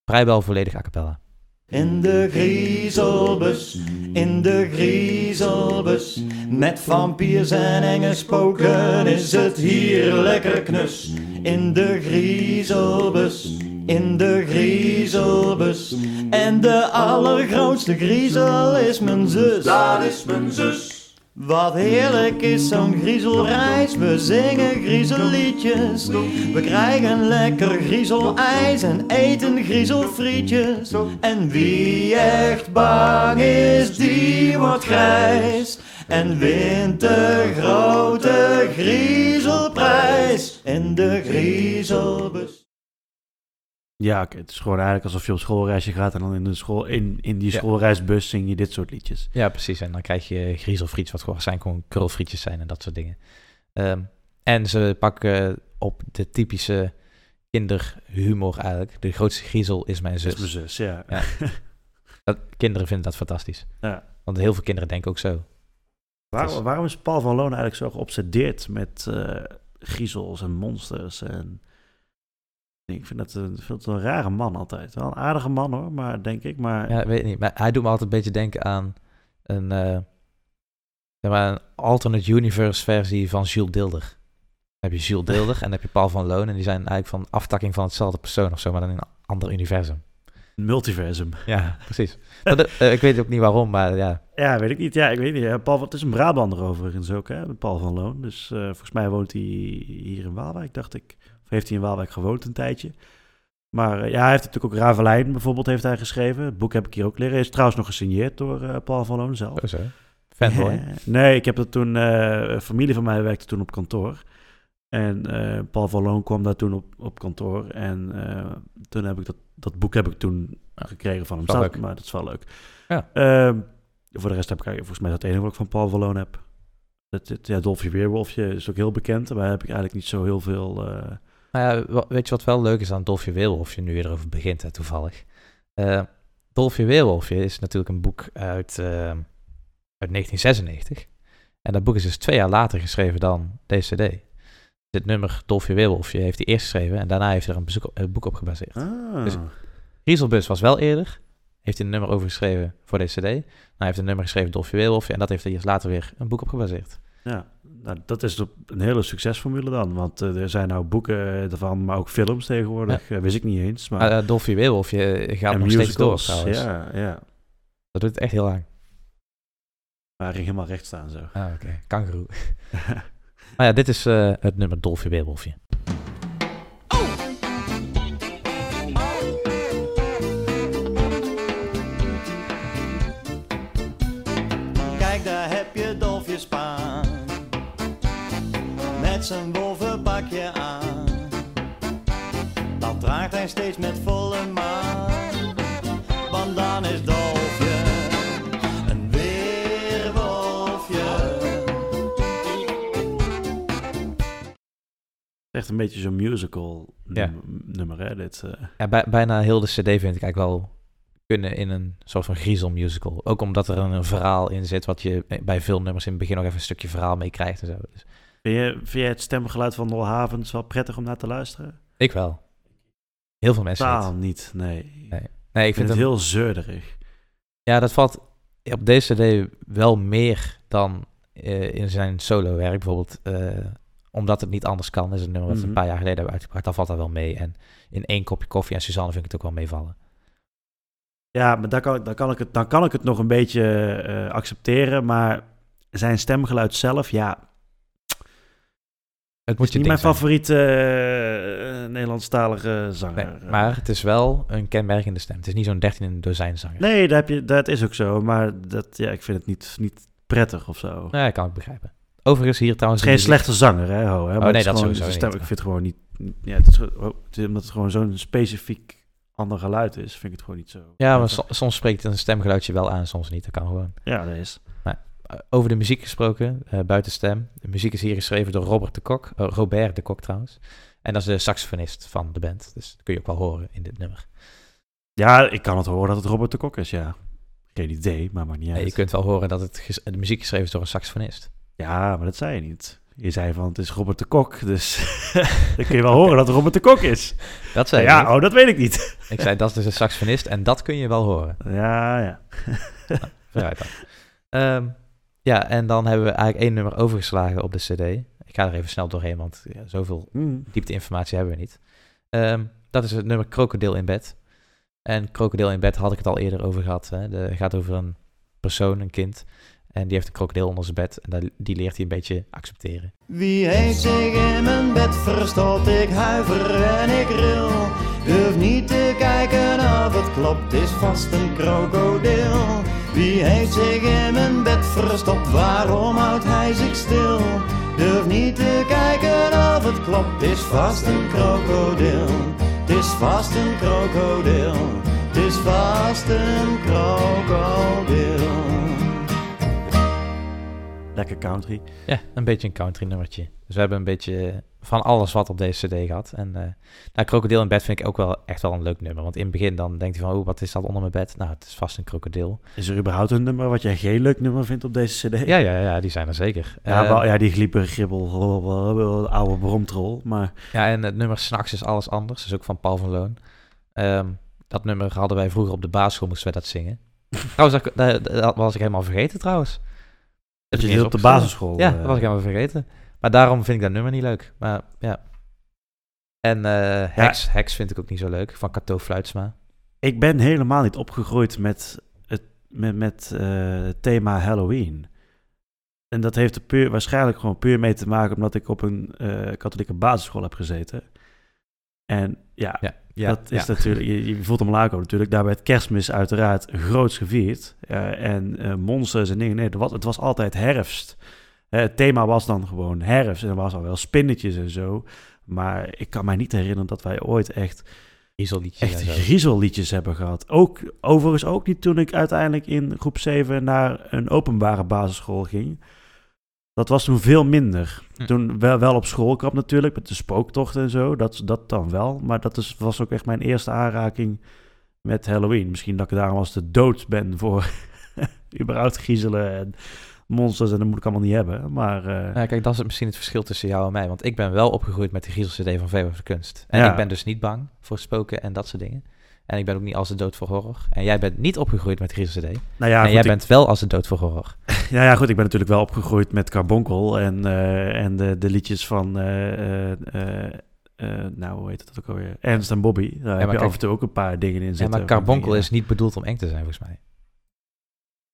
vrijwel volledig a cappella. In de griezelbus, in de griezelbus. Met vampiers en enge spoken is het hier lekker knus. In de griezelbus, in de griezelbus. En de allergrootste griezel is mijn zus. Dat is mijn zus. Wat heerlijk is zo'n griezelreis, we zingen griezelliedjes. We krijgen lekker griezelijs en eten griezelfrietjes. En wie echt bang is, die wordt grijs. En wint de grote griezelprijs in de griezelbus. Ja, het is gewoon eigenlijk alsof je op schoolreisje gaat en dan in, de school, in, in die Ja. schoolreisbus zing je dit soort liedjes. Ja, precies. En dan krijg je griezelfriets, wat gewoon waarschijnlijk gewoon krulfrietjes zijn en dat soort dingen. Ehm, en ze pakken op de typische kinderhumor eigenlijk. De grootste griezel is mijn zus. is mijn zus, ja. Ja. Dat, kinderen vinden dat fantastisch. Ja. Want heel veel kinderen denken ook zo. Waarom, Dus- waarom is Paul van Loon eigenlijk zo geobsedeerd met eh, griezels en monsters? En... Ik vind dat een, vind het een rare man altijd. Wel een aardige man hoor, maar denk ik. Maar Ja, weet niet. Maar hij doet me altijd een beetje denken aan een, eh, zeg maar een alternate universe versie van Jules Dilder. Dan heb je Jules Dilder en dan heb je Paul van Loon. En die zijn eigenlijk van aftakking van hetzelfde persoon of zo, maar dan in een ander universum. een multiversum. Ja, precies. Dat, eh, ik weet ook niet waarom, maar ja. Ja, weet ik niet. Ja, ik weet niet. Paul, het is een Brabander overigens ook, hè, Paul van Loon. Dus eh, volgens mij woont hij hier in Waalwijk, dacht ik. Heeft hij in Waalwijk gewoond een tijdje. Maar eh, ja, hij heeft natuurlijk ook Ravelijn bijvoorbeeld heeft hij geschreven. Het boek heb ik hier ook leren. Hij is trouwens nog gesigneerd door eh, Paul van Loon zelf. Fanboy. Ja. Nee, ik heb dat toen... een familie van mij werkte toen op kantoor. En eh, Paul van Loon kwam daar toen op, op kantoor. En toen heb ik dat, dat boek heb ik toen gekregen van hem. Staat- leuk. Maar dat is wel leuk. Ja. Ehm, voor de rest heb ik volgens mij dat enige wat ik van Paul van Loon heb. Dat, het, ja, Dolfje Weerwolfje is ook heel bekend. Maar heb ik eigenlijk niet zo heel veel... Nou ja, weet je wat wel leuk is aan Dolfje Weerwolfje, nu je erover begint, hè, toevallig. Eh Dolfje Weerwolfje is natuurlijk een boek uit, eh, uit 1996. En dat boek is dus twee jaar later geschreven dan deze CD. Dit nummer, Dolfje Weerwolfje, heeft hij eerst geschreven en daarna heeft hij er een, bezoek- een boek op gebaseerd. ah. Dus- Griezelbus was wel eerder, heeft hij een nummer over geschreven voor deze CD. Nou, hij heeft een nummer geschreven, Dolfje Weerwolfje, en dat heeft hij eerst later weer een boek op gebaseerd. Ja, nou, dat is een hele succesformule dan. Want eh, er zijn nou boeken ervan, maar ook films tegenwoordig. Eh, wist ik niet eens. Maar, uh, Dolfje Weerwolfje gaat en nog steeds door trouwens. Ja, ja. Dat doet het echt heel lang. Maar hij ging helemaal recht staan zo. Ah, oké. Kangaroo. Maar ja, dit is eh, het nummer Dolfje Weerwolfje. Met zijn wolvenpakje aan. Dat draagt hij steeds met volle maan. Want dan is Dolfje een weerwolfje. Echt een beetje zo'n musical Ja. nummer, hè? Dit, eh. Ja, bij, bijna heel de cd vind ik eigenlijk wel kunnen in een soort van griezelmusical. Ook omdat er een, een verhaal in zit wat je bij veel nummers in het begin nog even een stukje verhaal mee krijgt en zo. Dus Vind, je, vind jij het stemgeluid van Nol Havens wel prettig om naar te luisteren? ik wel. Heel veel mensen Totaal niet. nee. Nee. Ik vind het heel zeurderig. Ja, dat valt op deze cd wel meer dan eh, in zijn solo werk. Bijvoorbeeld, eh, omdat het niet anders kan, is het nummer we Mhm. een paar jaar geleden hebben uitgebracht. Dan valt dat wel mee. En in één kopje koffie en Suzanne vind ik het ook wel meevallen. Ja, maar dan kan, ik- dan kan, ik, het, dan kan ik het nog een beetje eh, accepteren. Maar zijn stemgeluid zelf, ja, Het moet is je niet mijn zijn. favoriete eh, Nederlandstalige zanger. Nee, maar het is wel een kenmerkende stem. Het is niet zo'n 13 in dozijn zanger. Nee, dat, heb je, dat is ook zo. Maar dat, ja, ik vind het niet, niet prettig of zo. Nee, kan ik begrijpen. Overigens hier trouwens... geen slechte zanger, hè? Ho, hè? maar nee, dat sowieso stem, niet. Ik vind het gewoon niet... Ja, het is, gewoon- oh, het is omdat het gewoon zo'n specifiek ander geluid is, vind ik het gewoon niet zo. Ja, maar so- soms spreekt een stemgeluidje wel aan, soms niet. Dat kan gewoon. Ja, dat is. Eh, over de muziek gesproken, eh, buiten stem. De muziek is hier geschreven door Robert de Kok. eh, Robert de Kok trouwens. En dat is de saxofonist van de band. Dus dat kun je ook wel horen in dit nummer. Ja, ik kan het horen dat het Robert de Kok is, ja. Geen idee, maar maakt niet uit. je kunt wel horen dat het de muziek geschreven is door een saxofonist. Ja, maar dat zei je niet. Je zei van, het is Robert de Kok, dus dan kun je wel horen dat het Robert de Kok is. Dat zei ik ja, niet. oh, dat weet ik niet. Ik zei, dat is dus een saxofonist en dat kun je wel horen. Ja, ja. Vooruit dan. Ehm, ja, en dan hebben we eigenlijk één nummer overgeslagen op de cd. Ik ga er even snel doorheen, want ja, zoveel Hmm. diepte-informatie hebben we niet. Ehm, dat is het nummer Krokodil in bed. En Krokodil in bed had ik het al eerder over gehad. Hè. De, het gaat over een persoon, een kind. En die heeft een krokodil onder zijn bed. En dat- die leert hij een beetje accepteren. Wie heeft zich in mijn bed verstopt? Ik huiver en ik ril. Durf niet te kijken of het klopt, is vast een krokodil. Wie heeft zich in mijn bed verstopt? Waarom houdt hij zich stil? Durf niet te kijken of het klopt. Is vast een krokodil. Het is vast een krokodil. Het is vast een krokodil. Lekker country. Ja, een beetje een country nummertje. Dus we hebben een beetje van alles wat op deze cd gehad. En nou, Krokodil in bed vind ik ook wel echt wel een leuk nummer. Want in het begin dan denkt hij van, oh, wat is dat onder mijn bed? Nou, het is vast een krokodil. Is er überhaupt een nummer wat jij geen leuk nummer vindt op deze cd? Ja, ja, ja, die zijn er zeker. Ja, Eh, wel, ja die glieper, gribbel, oude bromtrol. Maar Ja, en het nummer S'nachts is alles anders. Dat is ook van Paul van Loon. Ehm, dat nummer hadden wij vroeger op de basisschool, moesten wij dat zingen. trouwens, dat, dat- dat was ik helemaal vergeten trouwens. dat je is dit op de basisschool... Ja, eh, dat was ik helemaal vergeten. Maar daarom vind ik dat nummer niet leuk. Maar ja. En eh Hex, Hex vind ik ook niet zo leuk, van Cato Fluitsma. Ik ben helemaal niet opgegroeid met het, met, met, eh, het thema Halloween. En dat heeft er puur, waarschijnlijk gewoon puur mee te maken omdat ik op een eh, katholieke basisschool heb gezeten. En ja, Ja, ja dat is ja. natuurlijk, je, je voelt hem aankomen natuurlijk. Daar werd kerstmis uiteraard groots gevierd. En monsters en dingen. Nee, het was, het was altijd herfst. Het thema was dan gewoon herfst. En er was al wel spinnetjes en zo. Maar ik kan mij niet herinneren dat wij ooit echt Ieselliedjes echt griezelliedjes hebben gehad. Ook, overigens ook niet toen ik uiteindelijk in groep 7 naar een openbare basisschool ging. Dat was toen veel minder. Hm. Toen wel, wel op schoolkamp natuurlijk, met de spooktocht en zo. Dat, dat dan wel. Maar dat is, was ook echt mijn eerste aanraking met Halloween. Misschien dat ik daarom als de dood ben voor überhaupt griezelen en monsters. En dat moet ik allemaal niet hebben. Maar eh, Ja, kijk, dat is misschien het verschil tussen jou en mij. Want ik ben wel opgegroeid met de griezel-cd van Veeuw de Kunst. En Ja. ik ben dus niet bang voor spoken en dat soort dingen. En ik ben ook niet als de dood voor horror. En jij bent niet opgegroeid met de griezel-cd. nou ja, en goed, jij ik- bent wel als de dood voor horror. Ja, ja, goed. Ik ben natuurlijk wel opgegroeid met Carbonkel en, eh, en de, de liedjes van, eh, nou, hoe heet het ook alweer? Ernst en Bobby. Daar heb je kijk- af en toe ook een paar dingen in Ja, zitten. maar Carbonkel is niet bedoeld om eng te zijn, volgens mij.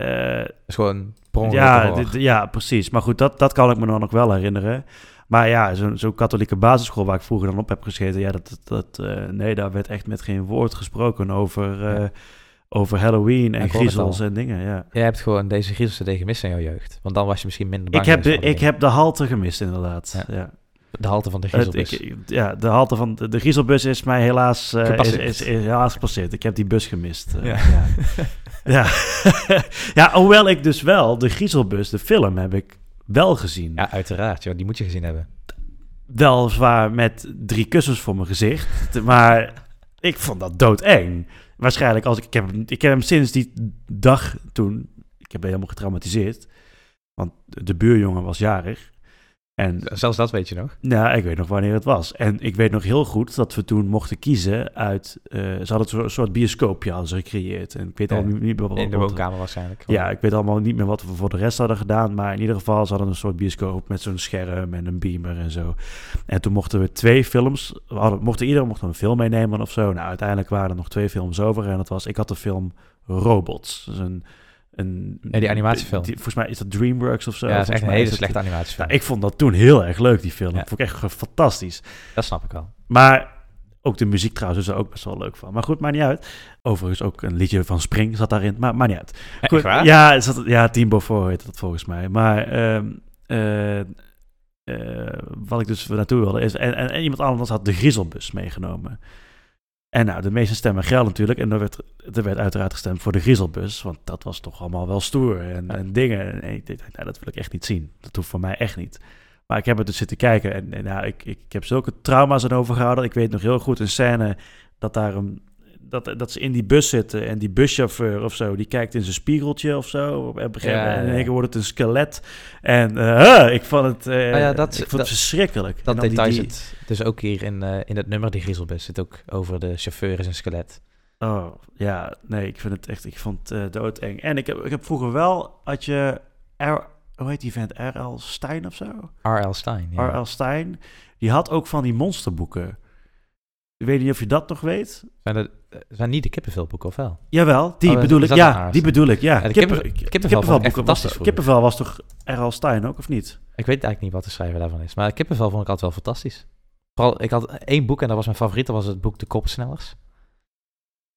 Het is gewoon ja, ja, precies. Maar goed, dat, dat kan ik me dan nog wel herinneren. Maar ja, zo'n zo'n katholieke basisschool waar ik vroeger dan op heb gezeten, ja, dat, dat, eh, nee, daar werd echt met geen woord gesproken over, eh, Ja. over Halloween en griezels en dingen, ja. Jij hebt gewoon deze griezel-cd gemist in jouw jeugd. Want dan was je misschien minder bang Ik heb, de, ik heb de halte gemist, inderdaad. Ja. ja. De halte van de Het- griezelbus. ik- ja, de halte van de, de Griezelbus is mij helaas, eh, is, Gepasseerd. is, is helaas gepasseerd. Ik heb die bus gemist. eh, Ja. ja. ja. ja, hoewel ik dus wel de Griezelbus, de film, heb ik wel gezien. Ja, uiteraard. joh, die moet je gezien hebben. Weliswaar met drie kussens voor mijn gezicht, maar ik vond dat doodeng. Waarschijnlijk als ik, ik, heb, ik heb hem sinds die dag toen, ik heb helemaal getraumatiseerd, want de buurjongen was jarig. En Zelfs dat weet je nog. nou, ik weet nog wanneer het was. En ik weet nog heel goed dat we toen mochten kiezen uit... eh, ze hadden een soort bioscoopje hadden ze gecreëerd. En ik weet Ja, al niet, niet meer wat... In de woonkamer waarschijnlijk. Ja, ik weet allemaal niet meer wat we voor de rest hadden gedaan. Maar in ieder geval, ze hadden een soort bioscoop met zo'n scherm en een beamer en zo. En toen mochten we twee films... We hadden, mochten, iedereen mocht een film meenemen of zo. Nou, uiteindelijk waren er nog twee films over. En dat was... Ik had de film Robots. Dus een... een Ja, die animatiefilm. die- volgens mij is dat DreamWorks of zo. ja, dat is echt een hele het- slechte animatiefilm. nou, ik vond dat toen heel erg leuk, die film. Ja. Dat vond ik echt fantastisch. Dat snap ik wel. Maar ook de muziek trouwens is er ook best wel leuk van. Maar goed, maakt niet uit. Overigens ook een liedje van Spring zat daarin. Maar maakt niet uit. Goed, waar? Ja, het zat, ja, Team Beaufort heet dat volgens mij. Maar ehm, eh, eh, wat ik dus naartoe wilde is... En, en, en iemand anders had de Griezelbus meegenomen. En nou, de meeste stemmen gelden natuurlijk. En er werd, er werd uiteraard gestemd voor de Griezelbus. Want dat was toch allemaal wel stoer en, Ja. en dingen. En ik dacht, nou, dat wil ik echt niet zien. Dat hoeft voor mij echt niet. Maar ik heb het dus zitten kijken. En, en nou, ik, ik, ik heb zulke trauma's aan overgehouden. Ik weet nog heel goed een scène dat daar een... Dat, dat ze in die bus zitten en die buschauffeur of zo, die kijkt in zijn spiegeltje of zo. Op een gegeven Ja, moment, en in één keer wordt het een skelet. En eh, ik vond het, eh, Nou ja, dat- ik vond dat- het verschrikkelijk. En Dat die- detail die- zit dus ook hier in, eh, in het nummer, die griezelbus, zit ook over de chauffeur is een skelet. Oh, ja, nee, ik vind het echt, ik vond het doodeng. En ik heb, ik heb vroeger wel, had je, R, hoe heet die vent, R.L. Stein of zo? R.L. Stein. Ja. R.L. Stein, die had ook van die monsterboeken. Ik weet niet of je dat nog weet. Zijn, dat, zijn niet de kippenvelboeken, of wel? Jawel, die Oh, bedoel ik. Ja, die bedoel ik. Ja, Ja, de Kippen- kippen- ki- kippenvel fantastisch was, vroeger. kippenvel was toch R.L. Stein ook, of niet? Ik weet eigenlijk niet wat de schrijver daarvan is. Maar kippenvel vond ik altijd wel fantastisch. Vooral, ik had één boek en dat was mijn favoriet. Dat was het boek De Koppensnellers.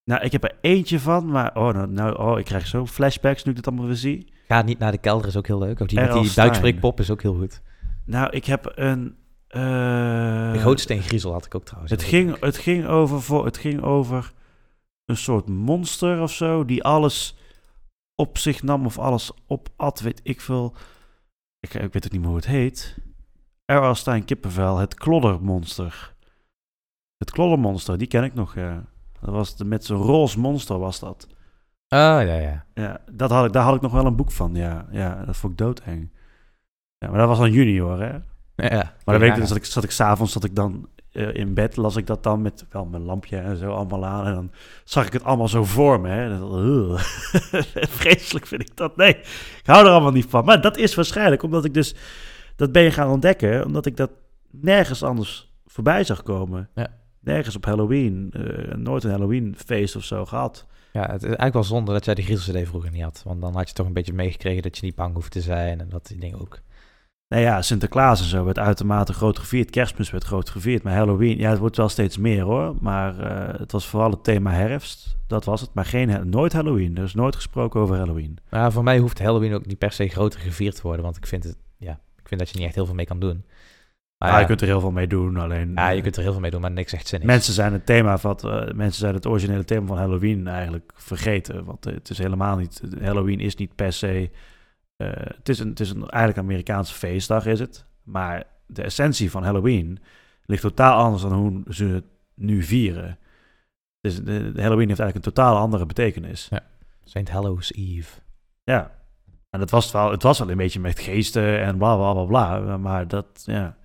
Nou, ik heb er eentje van, maar oh, nou, nou, oh, ik krijg zo flashbacks nu ik dit allemaal weer zie. Ga niet naar de kelder is ook heel leuk. Of die met die duikspreekpop is ook heel goed. Nou, ik heb een... eh, De Gootsteen Griezel had ik ook trouwens. Het ging, leuk. het, ging over, voor, het ging over een soort monster of zo, die alles op zich nam of alles opat, weet ik veel. Ik, ik weet het niet meer hoe het heet. R.L. Stein Kippenvel, het kloddermonster. Het kloddermonster, die ken ik nog. ja. Dat was de, met zo'n roze monster was dat. Ah, ja, ja. Ja, dat had ik, daar had ik nog wel een boek van. Ja, ja dat vond ik doodeng. Ja, maar dat was dan junior, hè? ja. Maar dan weet ik Ja, dus dat ik, zat ik s'avonds zat ik dan eh, in bed, las ik dat dan met wel mijn lampje en zo allemaal aan. En dan zag ik het allemaal zo voor me. Hè. En dan, ugh. Vreselijk vind ik dat. Nee, ik hou er allemaal niet van. Maar dat is waarschijnlijk omdat ik dus, dat ben je gaan ontdekken, omdat ik dat nergens anders voorbij zag komen. Ja. Nergens op Halloween, eh, nooit een Halloween feest of zo gehad. Ja, het is eigenlijk wel zonde dat jij die Griezel CD vroeger niet had. Want dan had je toch een beetje meegekregen dat je niet bang hoeft te zijn en dat die dingen ook. Nou ja, Sinterklaas en zo werd uitermate groot gevierd. Kerstmis werd groot gevierd. Maar Halloween, ja, het wordt wel steeds meer hoor. Maar eh, het was vooral het thema herfst. Dat was het. Maar geen, nooit Halloween. Er is nooit gesproken over Halloween. Maar voor mij hoeft Halloween ook niet per se groter gevierd te worden. Want ik vind, het, ja, ik vind dat je niet echt heel veel mee kan doen. Maar ja, ja, je kunt er heel veel mee doen. Alleen ja, je eh, kunt er heel veel mee doen, maar niks echt zinnigs. mensen zijn het thema wat eh, mensen zijn het originele thema van Halloween eigenlijk vergeten. Want het is helemaal niet. Halloween is niet per se. Eh, het is een, het is een eigenlijk Amerikaanse feestdag, is het. Maar de essentie van Halloween ligt totaal anders dan hoe ze het nu vieren. Dus de, de Halloween heeft eigenlijk een totaal andere betekenis. St. Hallows Eve. Ja. En het was wel, het was wel een beetje met geesten en bla bla bla bla. Maar dat, ja.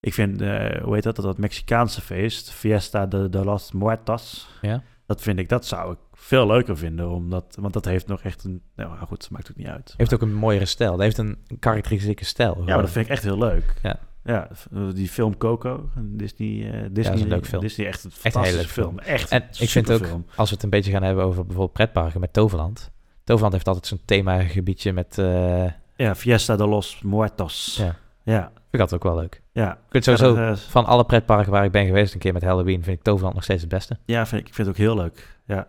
Ik vind, eh, hoe heet dat, dat Mexicaanse feest, Fiesta de, de los Muertos. Ja? Dat vind ik, dat zou ik veel leuker vinden. Omdat, want dat heeft nog echt een, nou goed, maakt het niet uit. Heeft ook een mooiere stijl. Dat heeft een karakteristieke stijl. Ja, maar dat vind ik echt heel leuk. Ja. Ja, die film Coco, Disney, eh Disney, leuk film. Disney echt een fantastische leuke film. Echt En ik vind ook, als we het een beetje gaan hebben over bijvoorbeeld pretparken met Toverland. Toverland heeft altijd zo'n themagebiedje met... eh Ja, Fiesta de los Muertos. Ja. Ja, vind ik dat ook wel leuk. ja. Ik vind sowieso, Ja, eh, van alle pretparken waar ik ben geweest een keer met Halloween, vind ik Toverland nog steeds het beste. Ja, vind ik, ik vind het ook heel leuk. Ja,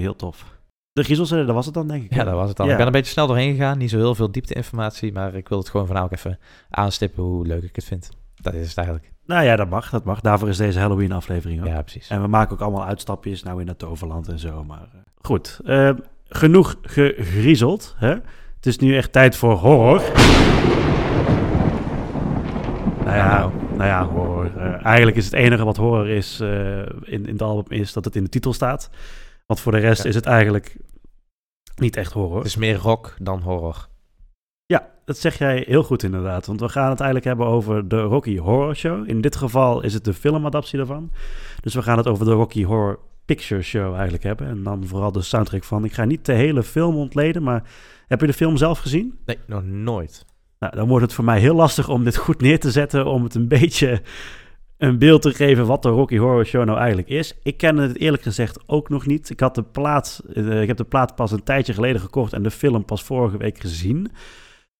heel tof. De griezels, eh, dat was het dan, denk ik. Ja, dat was het dan. Ja. Ik ben een beetje snel doorheen gegaan. Niet zo heel veel diepte-informatie, maar ik wil het gewoon vanavond even aanstippen hoe leuk ik het vind. Dat is het eigenlijk. Nou ja, dat mag, dat mag. Daarvoor is deze Halloween-aflevering ook. Ja, precies. En we maken ook allemaal uitstapjes, nou in het Toverland en zo. Maar eh, goed, Eh, genoeg gegriezeld. Hè? Het is nu echt tijd voor horror. Nou ja, Nou. nou ja horror. Eigenlijk is het enige wat horror is in, in het album is dat het in de titel staat. Want voor de rest Ja. is het eigenlijk niet echt horror. Het is meer rock dan horror. Ja, dat zeg jij heel goed inderdaad. Want we gaan het eigenlijk hebben over de Rocky Horror Show. In dit geval is het de filmadaptie daarvan. Dus we gaan het over de Rocky Horror Picture Show eigenlijk hebben. En dan vooral de soundtrack van. Ik ga niet de hele film ontleden, maar heb je de film zelf gezien? Nee, nog nooit. Nou, dan wordt het voor mij heel lastig om dit goed neer te zetten. Om het een beetje een beeld te geven wat de Rocky Horror Show nou eigenlijk is. Ik ken het eerlijk gezegd ook nog niet. Ik, had de plaat, eh, ik heb de plaat pas een tijdje geleden gekocht en de film pas vorige week gezien.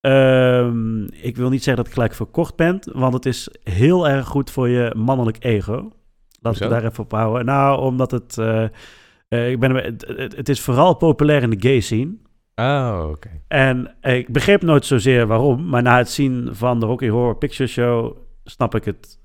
Ehm, ik wil niet zeggen dat ik gelijk verkocht ben, want het is heel erg goed voor je mannelijk ego. Laten we daar even op houden. Nou, omdat het... eh, eh, ik ben, het, het- het is vooral populair in de gay scene. Oh, oké. En ik begreep nooit zozeer waarom, maar na het zien van de Rocky Horror Picture Show snap ik het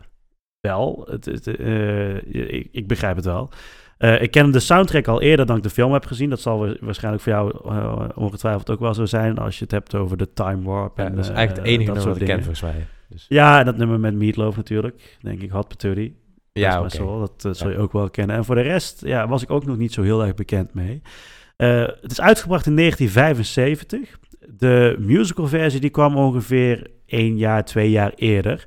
wel. Het, het, eh, ik, ik begrijp het wel. Eh, ik ken de soundtrack al eerder dan ik de film heb gezien. Dat zal wa- waarschijnlijk voor jou eh, ongetwijfeld ook wel zo zijn als je het hebt over de Time Warp. Ja, en, dat is eigenlijk het enige dat nummer dat ik ken, volgens mij. Dus, Ja, en dat nummer met Meatloaf natuurlijk. Denk ik, Hot Patootie. ja, Dat oké. is maar zo, dat zul je ook wel kennen. En voor de rest ja, was ik ook nog niet zo heel erg bekend mee. Het is uitgebracht in 1975. De musicalversie die kwam ongeveer één jaar, twee jaar eerder.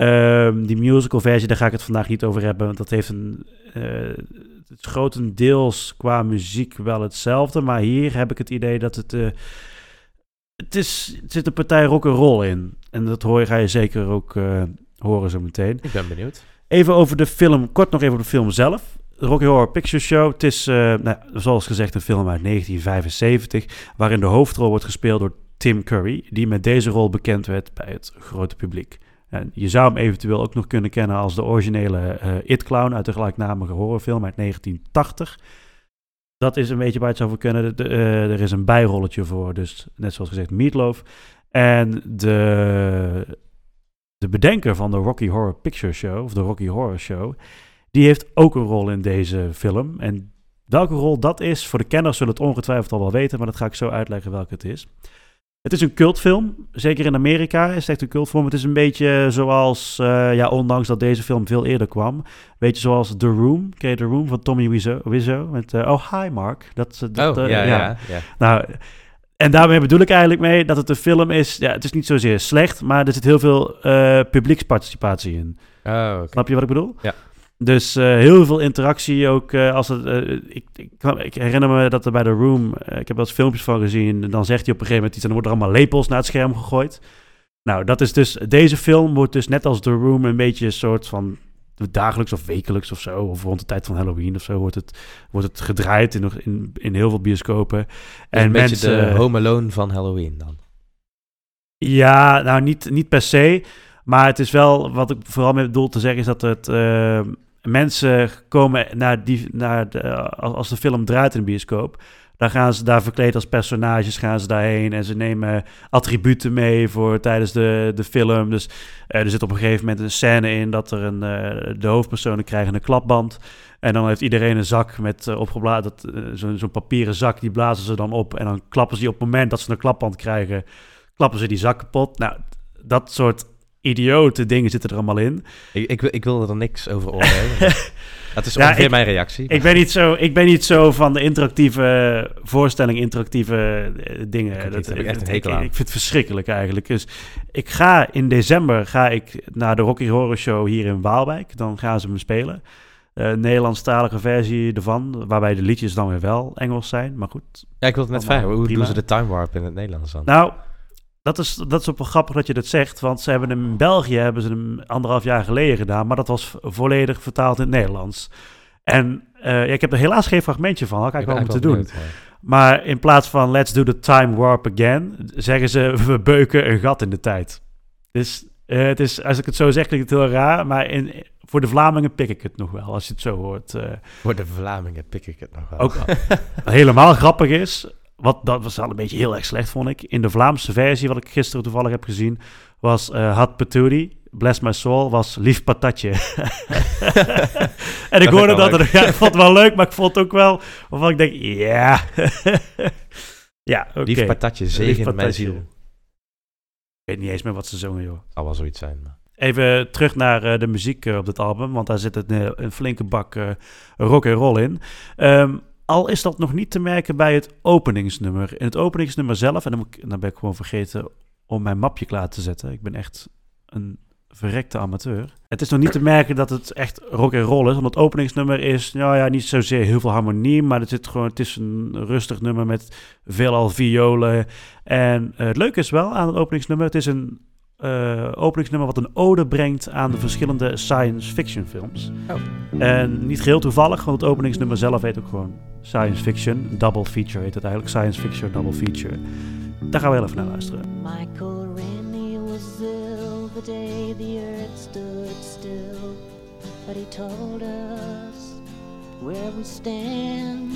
Ehm, die musicalversie, daar ga ik het vandaag niet over hebben, want dat heeft een... eh, het is grotendeels qua muziek wel hetzelfde, maar hier heb ik het idee dat het... eh, het, is, het zit een partij rock and roll in. En dat hoor ga je zeker ook eh, horen zo meteen. Ik ben benieuwd. Even over de film, kort nog even over de film zelf. De Rocky Horror Picture Show. Het is, nou, zoals gezegd, een film uit 1975, waarin de hoofdrol wordt gespeeld door Tim Curry, die met deze rol bekend werd bij het grote publiek. En je zou hem eventueel ook nog kunnen kennen als de originele eh, It Clown uit de gelijknamige horrorfilm uit 1980. Dat is een beetje waar het zou voor kunnen. Eh, er is een bijrolletje voor, dus net zoals gezegd Meatloaf. En de, de bedenker van de Rocky Horror Picture Show, of de Rocky Horror Show, die heeft ook een rol in deze film. En welke rol dat is, voor de kenners zullen het ongetwijfeld al wel weten, maar dat ga ik zo uitleggen welke het is. Het is een cultfilm, zeker in Amerika is het echt een cultfilm. Het is een beetje zoals, eh, ja, ondanks dat deze film veel eerder kwam, een beetje zoals The Room. Ken je The Room van Tommy Wiseau? Wiseau met, eh, oh, hi Mark. Dat, dat, oh, eh, ja, ja. ja. nou, en daarmee bedoel ik eigenlijk mee dat het een film is. Ja, het is niet zozeer slecht, maar er zit heel veel eh, publieksparticipatie in. Oh. Snap je wat ik bedoel? Ja. Dus eh, heel veel interactie ook. eh, als het, eh, ik, ik, ik herinner me dat er bij The Room, ik heb wel eens filmpjes van gezien. Dan zegt hij op een gegeven moment iets en dan worden er allemaal lepels naar het scherm gegooid. Nou, dat is dus, deze film wordt dus net als The Room een beetje een soort van dagelijks of wekelijks of zo, of rond de tijd van Halloween of zo, wordt het, wordt het gedraaid in, in, in heel veel bioscopen. En En een beetje mensen, de Home Alone van Halloween dan. ja, nou niet, niet per se. Maar het is wel, wat ik vooral met bedoel te zeggen, is dat het mensen komen naar die, naar de, als de film draait in de bioscoop. Dan gaan ze daar verkleed als personages, gaan ze daarheen en ze nemen attributen mee voor tijdens de, de film. Dus eh, er zit op een gegeven moment een scène in dat er een, eh, de hoofdpersonen krijgen een klapband. En dan heeft iedereen een zak met uh, opgeblazen, eh, zo'n zo'n papieren zak, die blazen ze dan op. En dan klappen ze die op het moment dat ze een klapband krijgen, klappen ze die zak kapot. Nou, dat soort idiote dingen zitten er allemaal in. Ik, ik, wil- ik wil er niks over oordelen. dat is Ja, ongeveer ik- mijn reactie. Ik ben niet zo, ik ben niet zo van de interactieve voorstelling, interactieve eh, dingen. Ik daar heb ik echt een hekel aan. ik vind het verschrikkelijk eigenlijk. Dus ik ga in december ga ik naar de Rocky Horror Show hier in Waalwijk. Dan gaan ze me spelen. Eh Nederlandstalige versie ervan, waarbij de liedjes dan weer wel Engels zijn. Maar goed, Ja, ik wil het net vragen. Hoe prima. doen ze de time warp in het Nederlands dan? Nou, dat is, dat is ook wel grappig dat je dat zegt. Want ze hebben hem in België hebben ze hem anderhalf jaar geleden gedaan. Maar dat was volledig vertaald in het Nederlands. En eh, ja, ik heb er helaas geen fragmentje van. Had ik eigenlijk wel moeten doen. Maar in plaats van let's do the time warp again, zeggen ze we beuken een gat in de tijd. Dus eh, het is, als ik het zo zeg, klinkt het heel raar. Maar in, voor de Vlamingen pik ik het nog wel, als je het zo hoort. eh. Voor de Vlamingen pik ik het nog wel. Ook helemaal grappig is, wat dat was al een beetje heel erg slecht vond ik. In de Vlaamse versie, wat ik gisteren toevallig heb gezien, was eh Had Patootie, Bless My Soul, was Lief Patatje. en ik hoorde dat, en ja, ik vond het wel leuk, maar ik vond het ook wel, waarvan ik denk, ja. ja, oké. Lief patatje, zegen mijn ziel. Ik weet niet eens meer wat ze zongen, joh. Zal wel zoiets zijn. Maar. Even terug naar eh, de muziek eh, op dit album, want daar zit een, een flinke bak rock en roll in. Ehm, al is dat nog niet te merken bij het openingsnummer. In het openingsnummer zelf, en dan, ben ik gewoon vergeten om mijn mapje klaar te zetten. Ik ben echt een verrekte amateur. Het is nog niet te merken dat het echt rock en roll is, want het openingsnummer is, nou ja, niet zozeer heel veel harmonie, maar het, zit gewoon, het is een rustig nummer met veelal violen. En eh, het leuke is wel aan het openingsnummer, het is een eh, openingsnummer wat een ode brengt aan de verschillende science fiction films. Oh. En niet geheel toevallig, want het openingsnummer zelf heet ook gewoon science fiction. Double feature heet het eigenlijk, science fiction double feature. Daar gaan we heel even naar luisteren. Michael Rennie was ill the day the earth stood still, but he told us where we stand.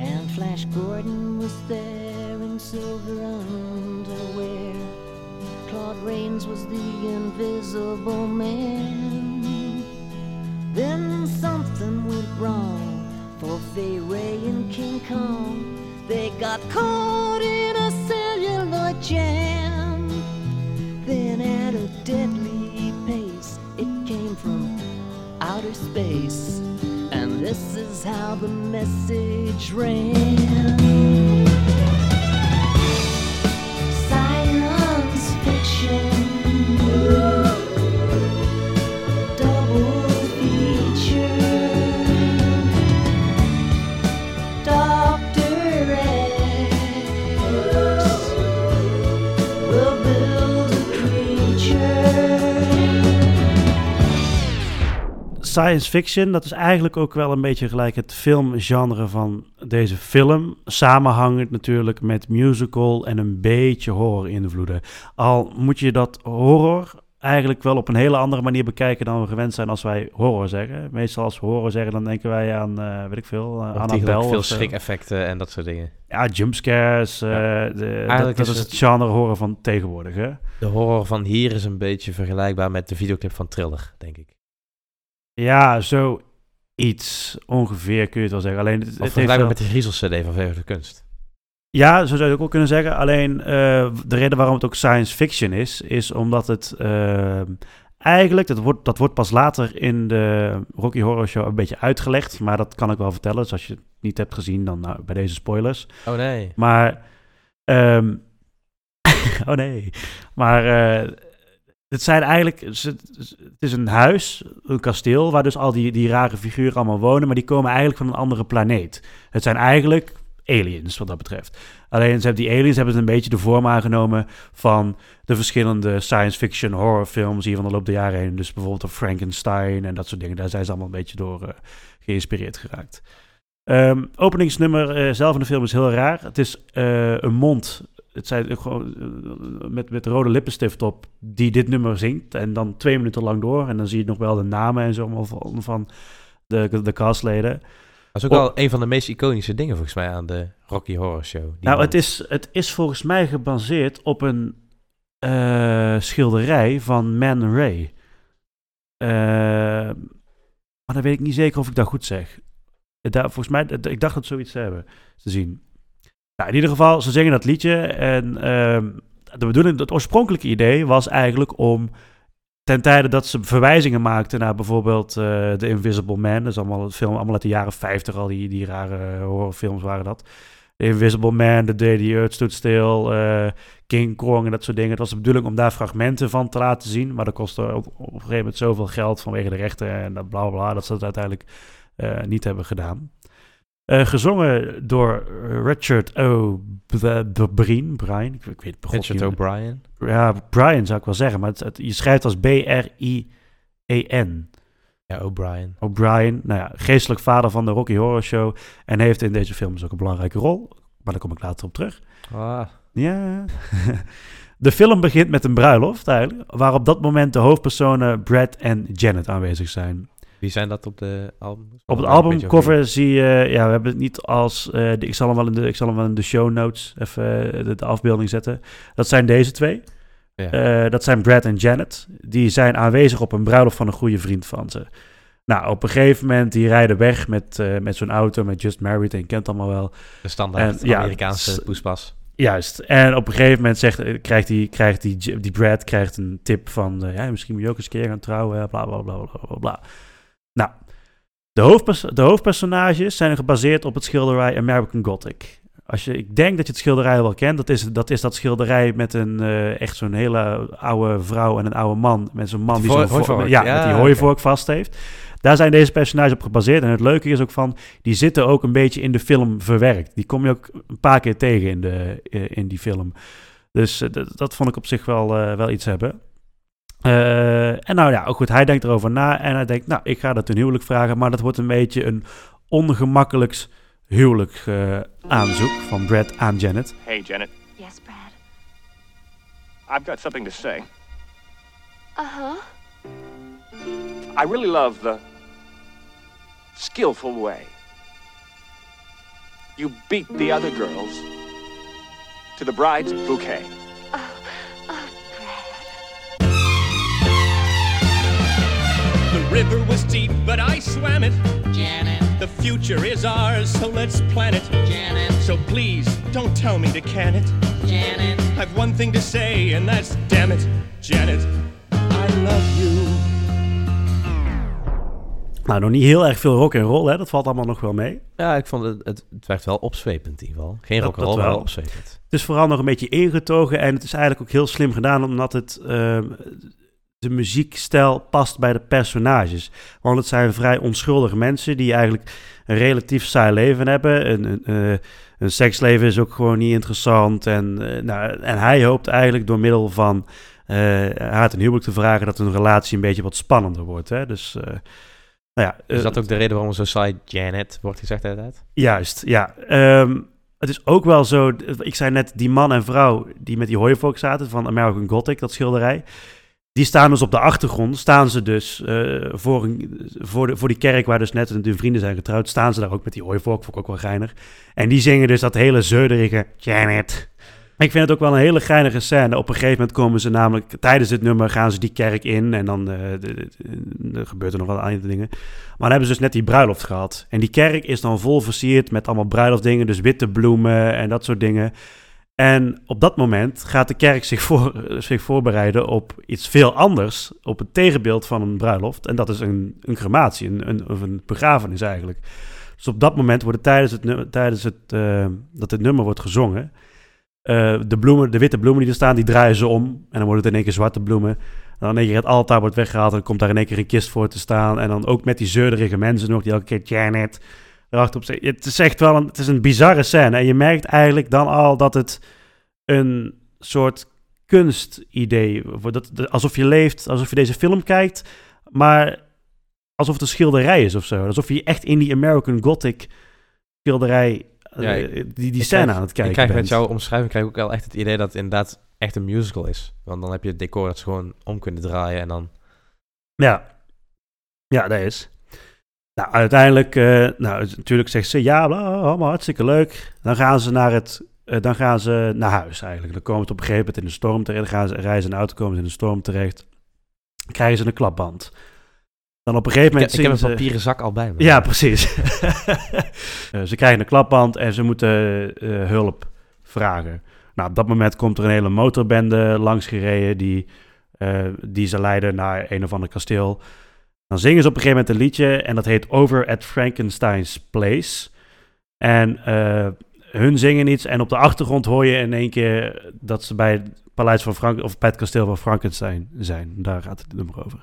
And Flash Gordon was there in silver underwear. Claude Rains was the invisible man. Then something went wrong for Fay Ray and King Kong. They got caught in a celluloid jam. Then at a deadly pace, it came from outer space. And this is how the message ran. Science fiction, dat is eigenlijk ook wel een beetje gelijk het filmgenre van deze film. Samenhangend natuurlijk met musical en een beetje horror invloeden. Al moet je dat horror eigenlijk wel op een hele andere manier bekijken dan we gewend zijn als wij horror zeggen. Meestal als we horror zeggen, dan denken wij aan, eh, weet ik veel, uh, Annabelle. veel schrik-effecten en dat soort dingen. Ja, jumpscares. eh, Ja. de- Eigenlijk dat, dat is is het- het genre horror van tegenwoordig, hè? De horror van hier is een beetje vergelijkbaar met de videoclip van Thriller, denk ik. Ja, zo iets ongeveer kun je het wel zeggen. Alleen, het, het heeft wel- met de Griezel-cd van Verenigde Kunst. Ja, zo zou je het ook wel kunnen zeggen. Alleen eh, de reden waarom het ook science fiction is, is omdat het eh, eigenlijk, dat wordt, dat wordt pas later in de Rocky Horror Show een beetje uitgelegd. Maar dat kan ik wel vertellen. Dus als je het niet hebt gezien, dan nou, bij deze spoilers. Oh nee. Maar, ehm, oh nee. Maar eh, het zijn eigenlijk, het is een huis, een kasteel, waar dus al die, die rare figuren allemaal wonen. Maar die komen eigenlijk van een andere planeet. Het zijn eigenlijk aliens, wat dat betreft. Alleen ze hebben die aliens hebben ze een beetje de vorm aangenomen van de verschillende science fiction horrorfilms hier van de loop der jaren heen. Dus bijvoorbeeld Frankenstein en dat soort dingen. Daar zijn ze allemaal een beetje door eh, geïnspireerd geraakt. Ehm, openingsnummer eh, zelf in de film is heel raar. Het is eh, een mond. Het zijn gewoon eh, met, met rode lippenstift op die dit nummer zingt. En dan twee minuten lang door. En dan zie je nog wel de namen en zo van, van de, de castleden. Dat is ook wel een van de meest iconische dingen volgens mij aan de Rocky Horror Show. Nou, man. het is, het is volgens mij gebaseerd op een eh, schilderij van Man Ray. Eh, maar dan weet ik niet zeker of ik dat goed zeg. Daar, volgens mij, ik dacht dat zoiets te hebben te zien. Nou, in ieder geval, ze zingen dat liedje. En ehm, de bedoeling, het oorspronkelijke idee was eigenlijk om ten tijde dat ze verwijzingen maakten naar bijvoorbeeld eh The Invisible Man. Dat is allemaal film, allemaal uit de jaren 50 al, die, die rare horrorfilms waren dat. The Invisible Man, The Day the Earth Stood Still, eh, King Kong en dat soort dingen. Het was de bedoeling om daar fragmenten van te laten zien, maar dat kostte op, op een gegeven moment zoveel geld vanwege de rechten en dat bla bla dat ze het uiteindelijk eh, niet hebben gedaan. Eh, gezongen door Richard O'Brien. Brian, ik, ik weet het Richard. O'Brien. Ja, Brian zou ik wel zeggen, maar het, het- je schrijft als B-R-I-E-N. Ja, O'Brien. O'Brien, nou ja, geestelijk vader van de Rocky Horror Show. En heeft in deze film dus ook een belangrijke rol. Maar daar kom ik later op terug. Ah, Ja. De film begint met een bruiloft eigenlijk. Waar op dat moment de hoofdpersonen Brad en Janet aanwezig zijn. Wie zijn dat op de album? Op het albumcover zie je, ja, we hebben het niet als, eh, de- ik, zal hem wel in de, ik zal hem wel in de show notes even eh, de, de afbeelding zetten. Dat zijn deze twee. Ja. Eh, dat zijn Brad en Janet. Die zijn aanwezig op een bruiloft van een goede vriend van ze. Nou, op een gegeven moment, die rijden weg met, met zo'n auto, met Just Married, en je kent allemaal wel. de standaard en, ja, Amerikaanse s- poespas. Juist. En op een gegeven moment zegt, krijgt, die, krijgt die, die Brad krijgt een tip van... ja, misschien moet je ook eens een keer gaan trouwen, bla, bla, bla, bla, bla, bla. De, hoofdpers de hoofdpersonages zijn gebaseerd op het schilderij American Gothic. Als je, ik denk dat je het schilderij wel kent. Dat is dat, is dat schilderij met een eh, echt zo'n hele oude vrouw en een oude man. Met zo'n man die zo'n ja, Ja, met die hooivork vast heeft. Daar zijn deze personages op gebaseerd. En het leuke is ook van, die zitten ook een beetje in de film verwerkt. Die kom je ook een paar keer tegen in, de, eh, in die film. Dus eh, dat, dat vond ik op zich wel, wel iets hebben. Eh, en nou ja, ook goed, hij denkt erover na en hij denkt, nou, ik ga dat ten huwelijk vragen, maar dat wordt een beetje een ongemakkelijks huwelijk eh, aanzoek van Brad aan Janet. Hey, Janet, Yes, Brad. I've got something to say. Uh huh. I really love the skillful way you beat the other girls to the bride's bouquet. River was deep, but I swam it. Janet. The future is ours, so let's plan it. Janet. So please, don't tell me to can it. Janet. I've one thing to say, and that's damn it, Janet. I love you. Nou, nog niet heel erg veel rock en roll, hè? dat valt allemaal nog wel mee. Ja, ik vond het, het, het werd wel opzwepend in ieder geval. Geen rock and roll, maar opzwepend. Het is vooral nog een beetje ingetogen en het is eigenlijk ook heel slim gedaan, omdat het ehm, de muziekstijl past bij de personages. Want het zijn vrij onschuldige mensen die eigenlijk een relatief saai leven hebben. Een, een, eh, een seksleven is ook gewoon niet interessant. En, eh, nou, en hij hoopt eigenlijk door middel van eh, haar ten huwelijk te vragen dat hun relatie een beetje wat spannender wordt. Hè? Dus, nou ja, Is dat ook de reden waarom zo saai Janet wordt gezegd uit? Juist, ja. Ehm, het is ook wel zo, ik zei net, die man en vrouw die met die hooivork zaten van American Gothic, dat schilderij, Die staan dus op de achtergrond, staan ze dus eh, voor, een, voor, de, voor die kerk waar dus net de vrienden zijn getrouwd, staan ze daar ook met die hooivork, vond ik ook wel geinig. En die zingen dus dat hele zeurderige Janet. Ik vind het ook wel een hele geinige scène. Op een gegeven moment komen ze namelijk, tijdens het nummer gaan ze die kerk in en dan er gebeurt er nog wat andere dingen. Maar dan hebben ze dus net die bruiloft gehad. En die kerk is dan vol versierd met allemaal bruiloftdingen, dus witte bloemen en dat soort dingen. En op dat moment gaat de kerk zich, voor, zich voorbereiden op iets veel anders, op het tegenbeeld van een bruiloft. En dat is een, een crematie, een, een, of een begrafenis eigenlijk. Dus op dat moment worden tijdens, het, tijdens het, uh, dat het nummer wordt gezongen, uh, de, bloemen, de witte bloemen die er staan, die draaien ze om. En dan worden het in één keer zwarte bloemen. En dan in één keer het altaar wordt weggehaald en komt daar in één keer een kist voor te staan. En dan ook met die zeurderige mensen nog, die elke keer Janet erachterop zeggen. Het is echt wel een, het is een bizarre scène. En je merkt eigenlijk dan al dat het een soort kunstidee wordt. Alsof je leeft, alsof je deze film kijkt, maar alsof het een schilderij is of zo. Alsof je echt in die American Gothic schilderij ja, die, die scène aan het kijken Ik krijg bent. met jouw omschrijving krijg ik ook wel echt het idee dat het inderdaad echt een musical is. Want dan heb je het decor dat ze gewoon om kunnen draaien en dan... Ja, ja dat is. Nou, uiteindelijk, uh, nou, natuurlijk zegt ze ja, allemaal hartstikke leuk. Dan gaan ze naar het, uh, dan gaan ze naar huis eigenlijk. Dan komen ze op een gegeven moment in de storm terecht. Dan gaan ze reizen in de auto, komen ze in de storm terecht. Dan krijgen ze een klapband. Dan op een gegeven moment. Ik, ik heb een papieren zak al bij me. Ja, precies. uh, ze krijgen een klapband en ze moeten hulp vragen. Nou, op dat moment komt er een hele motorbende langs gereden die, die ze leiden naar een of ander kasteel. Dan zingen ze op een gegeven moment een liedje en dat heet Over at Frankenstein's Place. En hun zingen iets en op de achtergrond hoor je in één keer dat ze bij het paleis van Frank of het kasteel van Frankenstein zijn. Daar gaat het nummer over.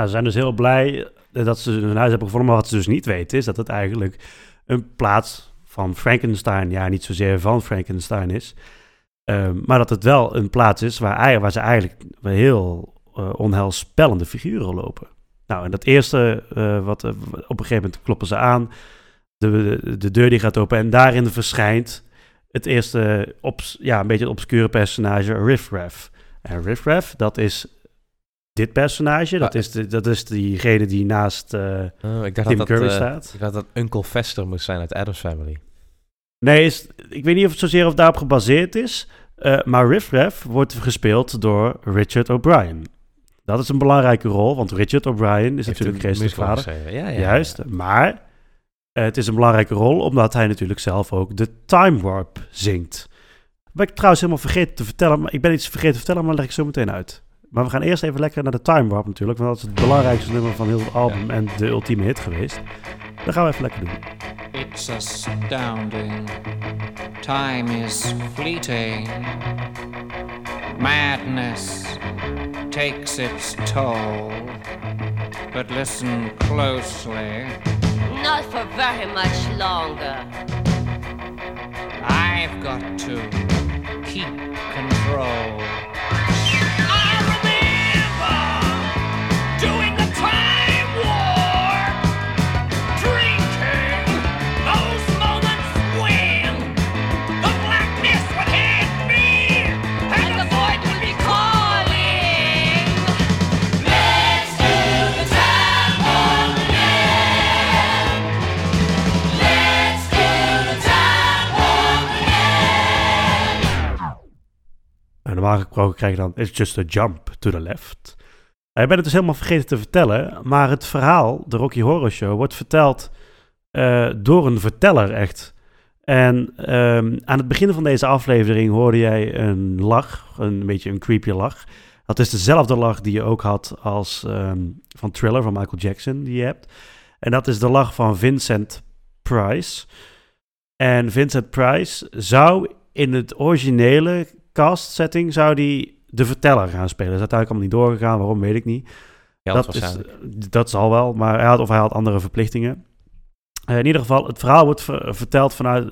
Nou, ze zijn dus heel blij dat ze een huis hebben gevonden. Maar wat ze dus niet weten is dat het eigenlijk een plaats van Frankenstein, ja, niet zozeer van Frankenstein is. Uh, maar dat het wel een plaats is waar, waar ze eigenlijk heel uh, onheilspellende figuren lopen. Nou, en dat eerste, uh, wat, op een gegeven moment kloppen ze aan. De, de, de, deur die gaat open en daarin verschijnt het eerste, op, ja, een beetje het obscure personage Riff Raff. En Riff Raff, dat is dit personage. Dat, is, de, dat is diegene die naast uh, oh, ik dacht Tim dat Curry dat, uh, staat. Ik dacht dat Uncle Fester moest zijn uit Adam's Family. Nee, is, ik weet niet of het zozeer of daarop gebaseerd is. Uh, maar Riff Raff wordt gespeeld door Richard O'Brien. Dat is een belangrijke rol, want Richard O'Brien is natuurlijk Christus vader. Ja, ja, Juist, ja. maar het is een belangrijke rol omdat hij natuurlijk zelf ook de Time Warp zingt. Wat ik trouwens helemaal vergeten te vertellen, maar ik ben iets vergeten te vertellen, maar leg ik zo meteen uit. Maar we gaan eerst even lekker naar de Time Warp natuurlijk. Want dat is het belangrijkste nummer van heel het album ja. en de ultieme hit geweest. Dat gaan we even lekker doen. It's astounding. Time is fleeting. Madness takes its toll. But listen closely. Not for very much longer. I've got to keep control. Normaal gesproken krijg je dan, it's just a jump to the left. Je bent het dus helemaal vergeten te vertellen, maar het verhaal, de Rocky Horror Show, wordt verteld uh, door een verteller echt. En um, aan het begin van deze aflevering hoorde jij een lach, een beetje een creepy lach. Dat is dezelfde lach die je ook had als um, van Thriller van Michael Jackson, die je hebt. En dat is de lach van Vincent Price. En Vincent Price zou in het originele cast setting zou die de verteller gaan spelen. Dat is uiteindelijk allemaal niet doorgegaan. Waarom, weet ik niet. Geld dat, is, dat zal wel, maar hij had, of hij had andere verplichtingen. Eh, in ieder geval, het verhaal wordt ver- verteld vanuit,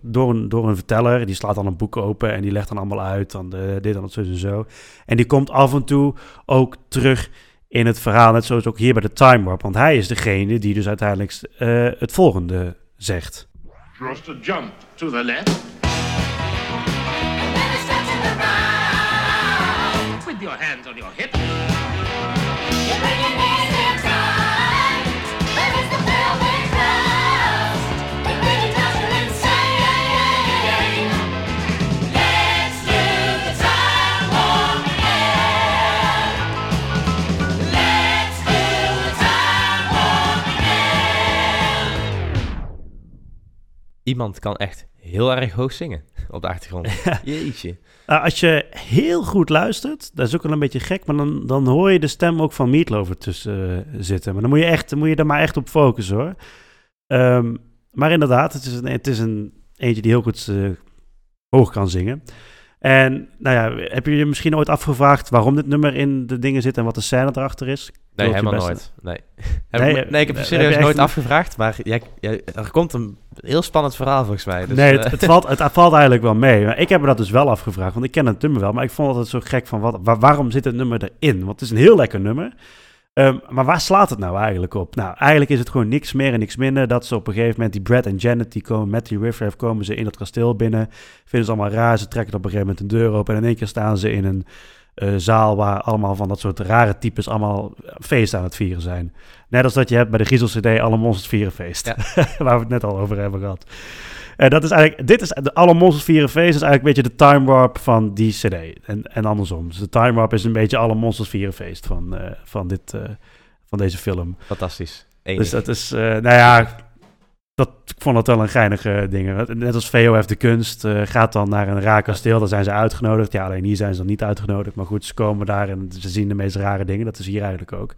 door, een, door een verteller. Die slaat dan een boek open en die legt dan allemaal uit. Dan de, dit en dat, zo en zo. En die komt af en toe ook terug in het verhaal. Net zoals ook hier bij de Time Warp. Want hij is degene die dus uiteindelijk eh, het volgende zegt. Just a jump to the left. Your hands on your hips. Iemand kan echt heel erg hoog zingen op de achtergrond. Jeetje. Nou, als je heel goed luistert, dat is ook wel een beetje gek, maar dan, dan hoor je de stem ook van Meatloaf ertussen eh, zitten. Maar dan moet je, echt, dan moet je er maar echt op focussen hoor. Ehm, maar inderdaad, het is een, het is een eentje die heel goed eh, hoog kan zingen. En nou ja, heb je je misschien ooit afgevraagd waarom dit nummer in de dingen zit en wat de scène erachter is? Nee, helemaal nooit. Nee. Nee, ik me- nee, ik heb serieus je echt nooit een- afgevraagd, maar jij, jij- er komt een heel spannend verhaal volgens mij. Dus, nee, eh, het, het, valt, het valt eigenlijk wel mee. Maar ik heb me dat dus wel afgevraagd, want ik ken het nummer wel. Maar ik vond het zo gek van, wat, waar- waarom zit het nummer erin? Want het is een heel lekker nummer. Ehm, maar waar slaat het nou eigenlijk op? Nou, eigenlijk is het gewoon niks meer en niks minder. Dat ze op een gegeven moment, die Brad en Janet, die komen met die riffraff, komen ze in dat kasteel binnen. Vinden ze allemaal raar. Ze trekken op een gegeven moment een deur open. En in één keer staan ze in een eh, zaal waar allemaal van dat soort rare types allemaal feest aan het vieren zijn. Net als dat je hebt bij de Griezel CD Alle Monsters Vieren Feest. waar we het net al over hebben gehad. En dat is eigenlijk, dit is de Alle Monsters Vieren Feest is eigenlijk een beetje de time warp van die CD. En, en andersom. Dus de time warp is een beetje Alle Monsters Vieren Feest van, eh, van, dit, eh, van deze film. Fantastisch. Enig. Dus dat is, eh, nou ja, dat, ik vond dat wel een geinige ding. Net als VOF de Kunst eh, gaat dan naar een raar kasteel. Daar zijn ze uitgenodigd. Ja, alleen hier zijn ze dan niet uitgenodigd. Maar goed, ze komen daar en ze zien de meest rare dingen. Dat is hier eigenlijk ook.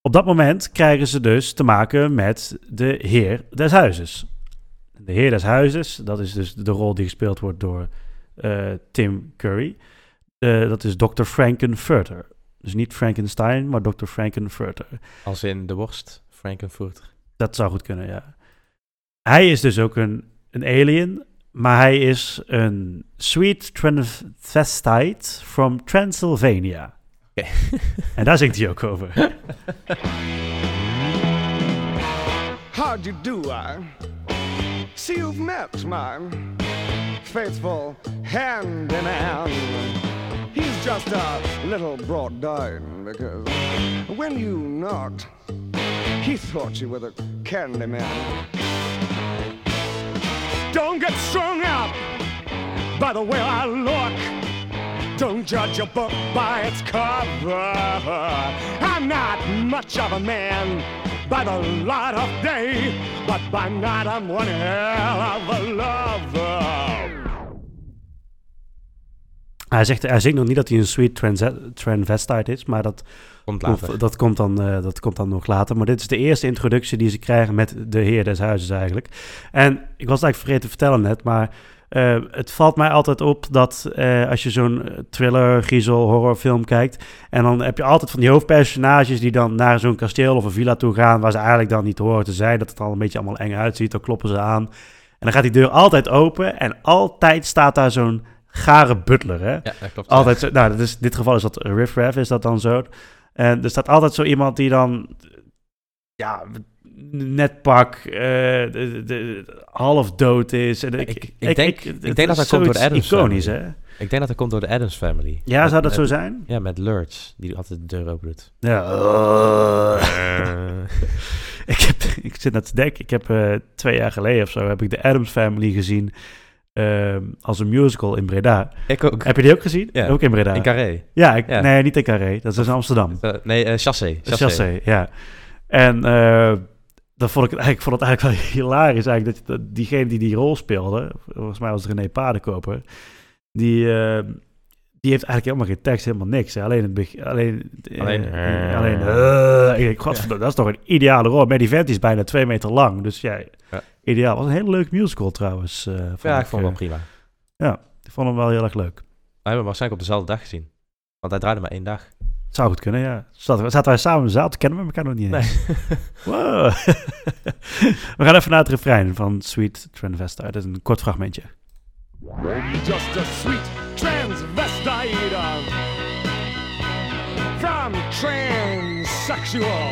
Op dat moment krijgen ze dus te maken met de heer des huizes. De heer des huizes, dat is dus de rol die gespeeld wordt door eh, Tim Curry. Eh, dat is Dr. Frankenfurter. Dus niet Frankenstein, maar Dr. Frankenfurter. Als in de worst, Frankenfurter. Dat zou goed kunnen, ja. Hij is dus ook een, een alien, maar hij is een sweet transvestite from Transylvania. en daar zingt hij ook over. How'd you do, I? See you've met my faithful handyman. He's just a little brought down because when you knocked, he thought you were the candy man. Don't get strung up by the way I look. Don't judge a book by its cover. I'm not much of a man by the light of day, but by night I'm one hell of a lover. Hij, zegt, hij zingt nog niet dat hij een sweet transvestite is, maar dat Komt later. dat, komt dan, eh, dat komt dan nog later. Maar dit is de eerste introductie die ze krijgen met de heer des huizes eigenlijk. En ik was het eigenlijk vergeten te vertellen net, maar eh, het valt mij altijd op dat eh, als je zo'n eh, thriller, griezel, horrorfilm kijkt... en dan heb je altijd van die hoofdpersonages die dan naar zo'n kasteel of een villa toe gaan... waar ze eigenlijk dan niet horen te zijn, dat het al een beetje allemaal eng uitziet. Dan kloppen ze aan en dan gaat die deur altijd open en altijd staat daar zo'n gare butler, hè? Ja, dat klopt. Altijd, zo- nou, dat is, in dit geval is dat Riff Raff, is dat dan zo. En er staat altijd zo iemand die dan, ja, net pak, eh, de, de- half dood is. En ik, Ik, ik, denk, ik, het denk dat dat komt door de Adams iconisch, Family. hè? Ik denk dat dat komt door de Adams Family. Ja, Met- zou dat zo zijn? Ja, met Lurch, die altijd de deur open doet. Ja. ik, heb, ik zit net te denken, ik heb eh, twee jaar geleden of zo, heb ik de Adams Family gezien ehm, als een musical in Breda. Ik ook. Heb je die ook gezien? Ja, Ook in Breda? in Carré. Ja, ik, Ja. nee, niet in Carré. Dat is in Amsterdam. Eh, nee, eh Chassé. Chassé. Chassé, ja. En eh dat vond ik, ik vond het eigenlijk wel hilarisch eigenlijk, dat, dat diegene die die rol speelde, volgens mij was het René Paardenkoper, die, eh, Die heeft eigenlijk helemaal geen tekst, helemaal niks. Hè. Alleen het begin, alleen, Alleen, eh, alleen, eh, ik denk, godverdomme, dat is toch een ideale rol. Maar die vent is bijna twee meter lang, dus Ja. ideaal. Was een hele leuke musical trouwens. vond Ja, ik vond hem wel prima. Ja, ik vond hem wel heel erg leuk. We hebben hem waarschijnlijk op dezelfde dag gezien. Want hij draaide maar één dag. Zou goed kunnen, ja. Zaten, zaten wij samen in de zaal, toen kennen we elkaar nog niet eens. Wow. we gaan even naar het refrein van Sweet Transvestite. Dat is een kort fragmentje. Just a sweet transvestite from transsexual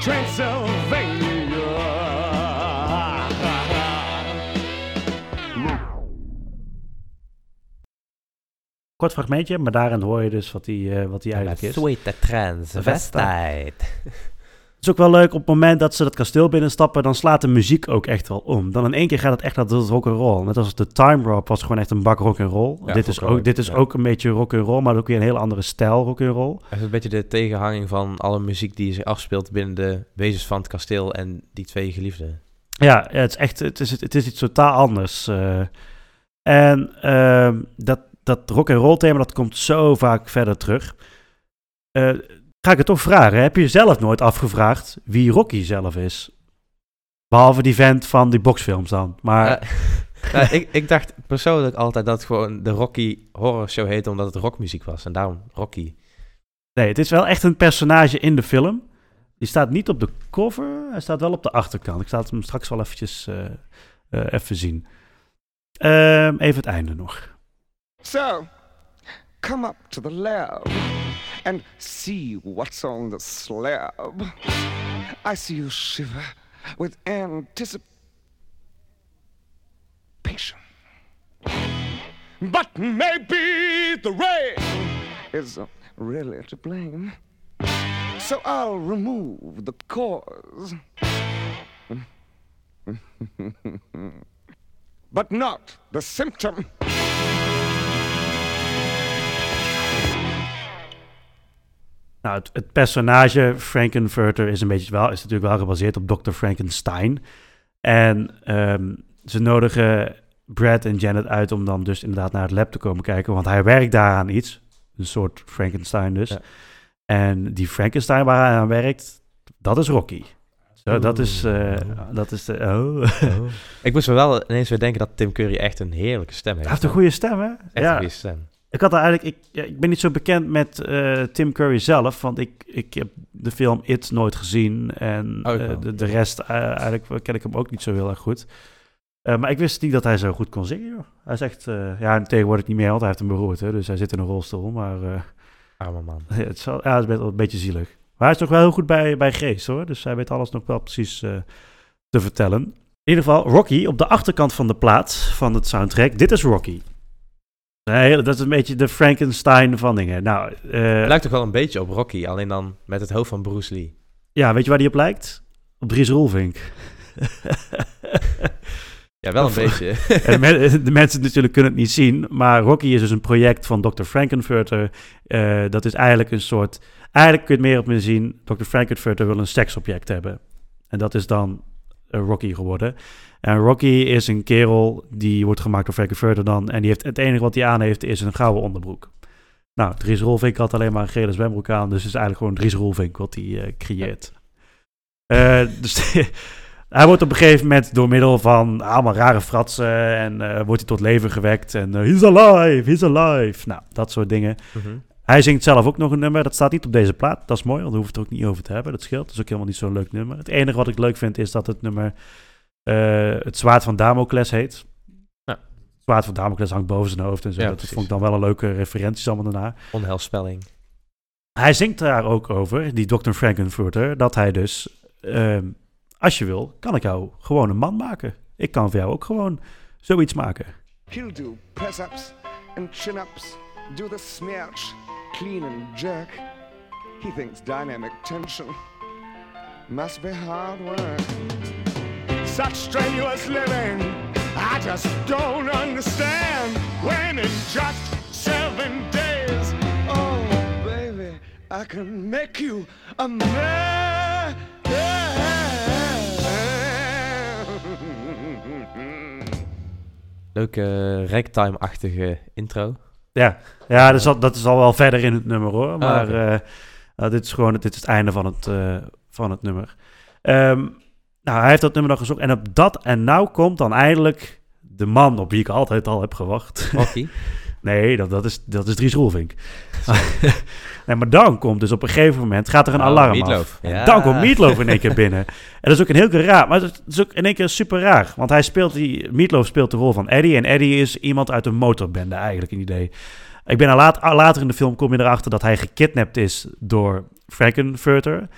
Transylvania. Kort fragmentje, maar daarin hoor je dus wat hij wat die eigenlijk is. Sweet transvestite. Het is ook wel leuk op het moment dat ze dat kasteel binnenstappen, dan slaat de muziek ook echt wel om. Dan in één keer gaat het echt naar dat rock'n'roll. Net als de Time Warp was gewoon echt een bak rock'n'roll. Ja, dit is, ook, dit is ja. ook een beetje rock'n'roll, maar ook weer een hele andere stijl rock'n'roll. Het is een beetje de tegenhanging van alle muziek die zich afspeelt binnen de wezens van het kasteel en die twee geliefden. Ja, ja, het is echt het is, het is iets totaal anders. eh. en ehm, dat, dat rock'n'roll thema, dat komt zo vaak verder terug. Eh, ga ik het toch vragen, heb je jezelf nooit afgevraagd wie Rocky zelf is? Behalve die vent van die boxfilms dan. Maar ja, ik, ik dacht persoonlijk altijd dat het gewoon de Rocky Horror Show heette omdat het rockmuziek was. En daarom Rocky. Nee, het is wel echt een personage in de film. Die staat niet op de cover, hij staat wel op de achterkant. Ik zal hem straks wel eventjes eh, eh, even zien. Ehm, even het einde nog. So, come up to the lab and see what's on the slab. I see you shiver with anticipation. But maybe the rain is really to blame. So I'll remove the cause. but not the symptom. Nou, het, het personage Frankenfurter is een beetje wel, is natuurlijk wel gebaseerd op Dr. Frankenstein. En ehm, ze nodigen Brad en Janet uit om dan dus inderdaad naar het lab te komen kijken, want hij werkt daar aan iets. Een soort Frankenstein dus. Ja. En die Frankenstein waar hij aan werkt, dat is Rocky. Zo, dat is, eh, Oh. dat is de, oh. Ik moest me wel ineens weer denken dat Tim Curry echt een heerlijke stem heeft. Hij heeft een goede stem, hè? Echt ja. een goede stem. Ik had eigenlijk, ik, ja, ik ben niet zo bekend met eh, Tim Curry zelf, want ik, ik heb de film It nooit gezien en Oh, eh, de, de rest eh, eigenlijk ken ik hem ook niet zo heel erg goed. Maar ik wist niet dat hij zo goed kon zingen. Joh. Hij zegt, ja, tegenwoordig niet meer, want hij heeft een beroerte, dus hij zit in een rolstoel. Maar Arme man. het is wel, ja, het is wel een beetje zielig. Maar hij is nog wel heel goed bij, bij Grace hoor, dus hij weet alles nog wel precies te vertellen. In ieder geval, Rocky op de achterkant van de plaat van het soundtrack. Dit is Rocky. Nee, dat is een beetje de Frankenstein van dingen. Nou, eh, Het lijkt toch wel een beetje op Rocky, alleen dan met het hoofd van Bruce Lee. ja, weet je waar die op lijkt? Op Dries Roelvink. Ja, wel een beetje. De, de mensen natuurlijk kunnen het niet zien, maar Rocky is dus een project van Dr. Frankenfurter. Eh, dat is eigenlijk een soort... Eigenlijk kun je het meer op me zien. Dr. Frankenfurter wil een seksobject hebben. En dat is dan eh, Rocky geworden. En Rocky is een kerel die wordt gemaakt door Frankenfurter dan. En die heeft, het enige wat hij aan heeft is een gouden onderbroek. Nou, Dries Roelvink had alleen maar een gele zwembroek aan. Dus het is eigenlijk gewoon Dries Roelvink wat hij eh, creëert. Eh, dus hij wordt op een gegeven moment door middel van allemaal rare fratsen en eh, wordt hij tot leven gewekt. En he's alive, he's alive. Nou, dat soort dingen. Mhm. Hij zingt zelf ook nog een nummer. Dat staat niet op deze plaat. Dat is mooi, want daar hoeft het er ook niet over te hebben. Dat scheelt. Dat is ook helemaal niet zo'n leuk nummer. Het enige wat ik leuk vind is dat het nummer Het Zwaard van Damocles heet. Ja. Het Zwaard van Damocles hangt boven zijn hoofd en zo. Ja, dat precies. vond ik dan wel een leuke referenties allemaal daarna. Onheilspelling. Hij zingt daar ook over, die Dr. Frankenfurter, dat hij dus, ehm, als je wil, kan ik jou gewoon een man maken. Ik kan voor jou ook gewoon zoiets maken. He'll do press-ups and chin-ups, do the smirch, clean and jerk. He thinks dynamic tension must be hard work. Such strenuous living, I just don't understand. When in just seven days, oh baby, I can make you a man. Leuke ragtime-achtige intro. Ja, ja dat, is al, dat is al wel verder in het nummer hoor. Maar oké. eh, nou, dit is gewoon dit is het einde van het, eh, van het nummer. Ehm, nou, hij heeft dat nummer nog gezocht. En op dat en nou komt dan eindelijk de man op wie ik altijd al heb gewacht. Nee, dat, dat, is, dat is Dries Roelvink. nee, maar dan komt dus op een gegeven moment, gaat er een Oh, alarm Meatloaf. af. Ja. dan komt Meatloaf in één keer binnen. En dat is ook een heel keer raar, maar dat is ook in één keer super raar. Want hij speelt die, Meatloaf speelt de rol van Eddie. En Eddie is iemand uit een motorbende eigenlijk, een idee. Ik ben al laat, later in de film kom je erachter dat hij gekidnapt is door Frankenfurter.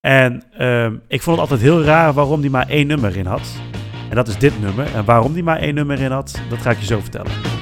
En ehm, ik vond het altijd heel raar waarom hij maar één nummer in had. En dat is dit nummer. En waarom hij maar één nummer in had, dat ga ik je zo vertellen.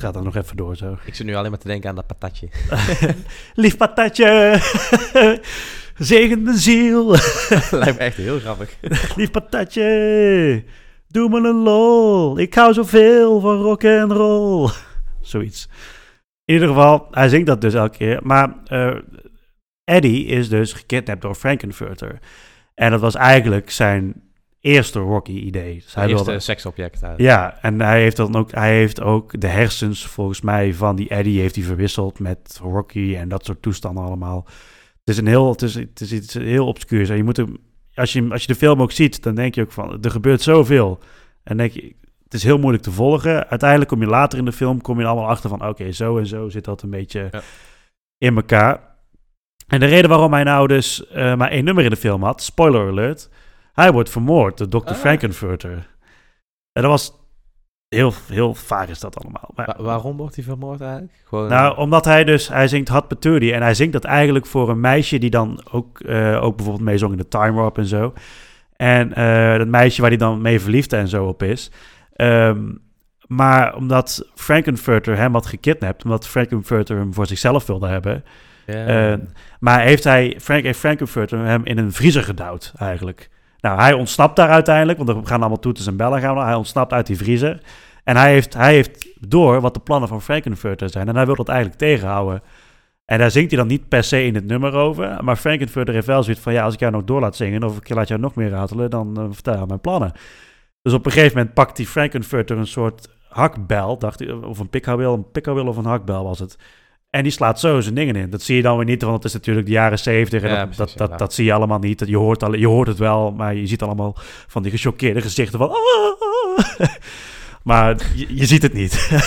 Gaat dan nog even door zo. Ik zit nu alleen maar te denken aan dat patatje. Lief patatje, zegen de ziel. Lijkt me echt heel grappig. Lief patatje, doe me een lol. Ik hou zoveel van rock en roll. Zoiets. In ieder geval, hij zingt dat dus elke keer. Maar eh, Eddie is dus gekidnapt door Frankenfurter. En dat was eigenlijk zijn eerste Rocky-idee. Dus eerste wilde- seksobject. uit. ja, en hij heeft dan ook, hij heeft ook de hersens volgens mij van die Eddie heeft hij verwisseld met Rocky en dat soort toestanden allemaal. Het is een heel, het is, het is iets heel obscuurs. En je moet hem, als je, als je de film ook ziet, dan denk je ook van, er gebeurt zoveel. En denk je, het is heel moeilijk te volgen. Uiteindelijk kom je later in de film, kom je allemaal achter van, oké, zo en zo zit dat een beetje Ja. in elkaar. En de reden waarom hij nou dus eh, maar één nummer in de film had, spoiler alert, hij wordt vermoord door Dr. Ah. Frankenfurter. En dat was heel, heel vaag is dat allemaal. Maar, Wa- waarom wordt hij vermoord eigenlijk? Gewoon, nou, omdat hij dus, hij zingt Hot Patootie en hij zingt dat eigenlijk voor een meisje die dan ook, eh, ook bijvoorbeeld meezong in de Time Warp en zo. En eh, dat meisje waar hij dan mee verliefd en zo op is. Ehm, maar omdat Frankenfurter hem had gekidnapt, omdat Frankenfurter hem voor zichzelf wilde hebben, eh, maar heeft hij, Frank, heeft Frankenfurter hem in een vriezer gedouwd eigenlijk. Nou, hij ontsnapt daar uiteindelijk, want er gaan allemaal toeters en bellen gaan. Hij ontsnapt uit die vriezer. En hij heeft, hij heeft door wat de plannen van Frankenfurter zijn. En hij wil dat eigenlijk tegenhouden. En daar zingt hij dan niet per se in het nummer over. Maar Frankenfurter heeft wel zoiets van... ja, als ik jou nog door laat zingen... of ik laat jou nog meer ratelen... dan eh, vertel je mijn plannen. Dus op een gegeven moment pakt die Frankenfurter een soort hakbel... Dacht of een pikhouweel, een pikhouweel of een hakbel was het... En die slaat zo zijn dingen in. Dat zie je dan weer niet, want het is natuurlijk de jaren zeventig. En Ja, dat, precies, dat, dat, ja. dat zie je allemaal niet. Je hoort, al, je hoort het wel, maar je ziet allemaal van die gechoqueerde gezichten van... "Ah." maar je, je ziet het niet.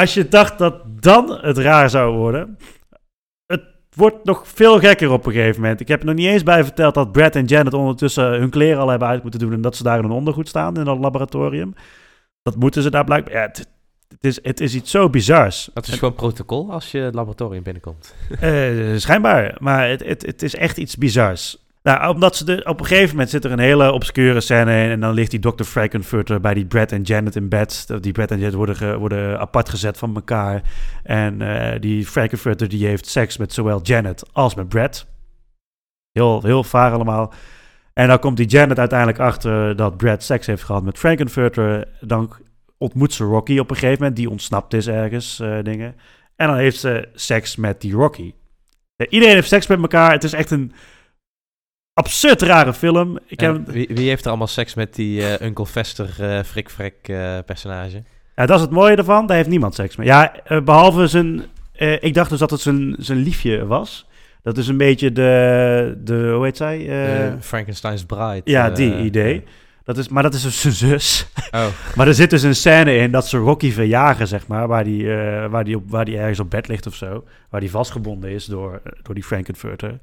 Als je dacht dat dan het raar zou worden... Het wordt nog veel gekker op een gegeven moment. Ik heb er nog niet eens bij verteld dat Brad en Janet ondertussen hun kleren al hebben uit moeten doen... en dat ze daar in een ondergoed staan in dat laboratorium. Dat moeten ze daar blijkbaar... Ja, het, het, is, het is iets zo bizars. dat is gewoon protocol als je het laboratorium binnenkomt. Eh, schijnbaar, maar het, het, het is echt iets bizars. Nou, omdat ze de, op een gegeven moment zit er een hele obscure scène in... en dan ligt die Dr. Frankenfurter bij die Brad en Janet in bed. Die Brad en Janet worden, ge- worden apart gezet van elkaar. En eh, die Frankenfurter die heeft seks met zowel Janet als met Brad. Heel, heel vaar allemaal. En dan komt die Janet uiteindelijk achter dat Brad seks heeft gehad met Frankenfurter. Dan ontmoet ze Rocky op een gegeven moment, die ontsnapt is ergens, eh, dingen. En dan heeft ze seks met die Rocky. Iedereen heeft seks met elkaar. Het is echt een absurd rare film. Ik heb, wie, wie heeft er allemaal seks met die eh Uncle Fester Frik Frek eh, personage? ja, dat is het mooie ervan. Daar heeft niemand seks mee. Ja, eh, behalve zijn... ik dacht dus dat het zijn, zijn liefje was. Dat is een beetje de... de hoe heet zij? Frankenstein's Bride. ja, die idee. Dat is, maar dat is dus zijn zus. Oh. Maar er zit dus een scène in dat ze Rocky verjagen, zeg maar. Waar die, eh, waar die, op, waar die ergens op bed ligt of zo. Waar die vastgebonden is door, door die Frankenfurter.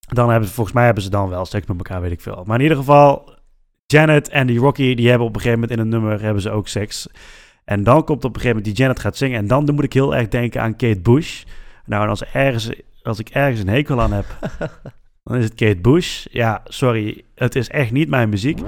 Dan hebben ze, volgens mij hebben ze dan wel seks met elkaar, weet ik veel. Maar in ieder geval, Janet en die Rocky, die hebben op een gegeven moment in een nummer hebben ze ook seks. En dan komt op een gegeven moment die Janet gaat zingen. En dan moet ik heel erg denken aan Kate Bush. Nou, en als, ergens, als ik ergens een hekel aan heb, Dan is het Kate Bush. Ja, sorry, het is echt niet mijn muziek.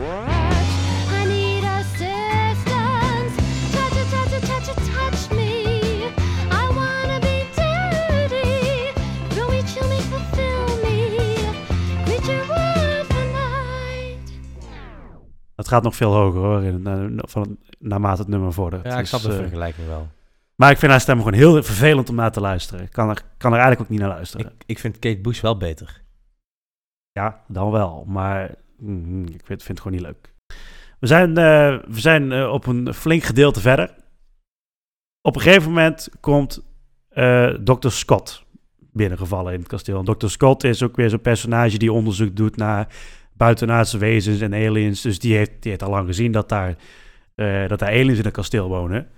Het gaat nog veel hoger hoor, in, na- van, naarmate het nummer vordert. Ja, ik snap Dus, de eh, vergelijking wel. maar ik vind haar stem gewoon heel vervelend om naar te luisteren. Ik kan er, kan er eigenlijk ook niet naar luisteren. Ik, ik vind Kate Bush wel beter. Ja, dan wel. Maar mm, ik vind, vind het gewoon niet leuk. We zijn, eh, we zijn eh, op een flink gedeelte verder. Op een gegeven moment komt eh Dr. Scott binnengevallen in het kasteel. En Dr. Scott is ook weer zo'n personage die onderzoek doet naar buitenaardse wezens en aliens. Dus die heeft, die heeft al lang gezien dat daar, eh, dat daar aliens in het kasteel wonen.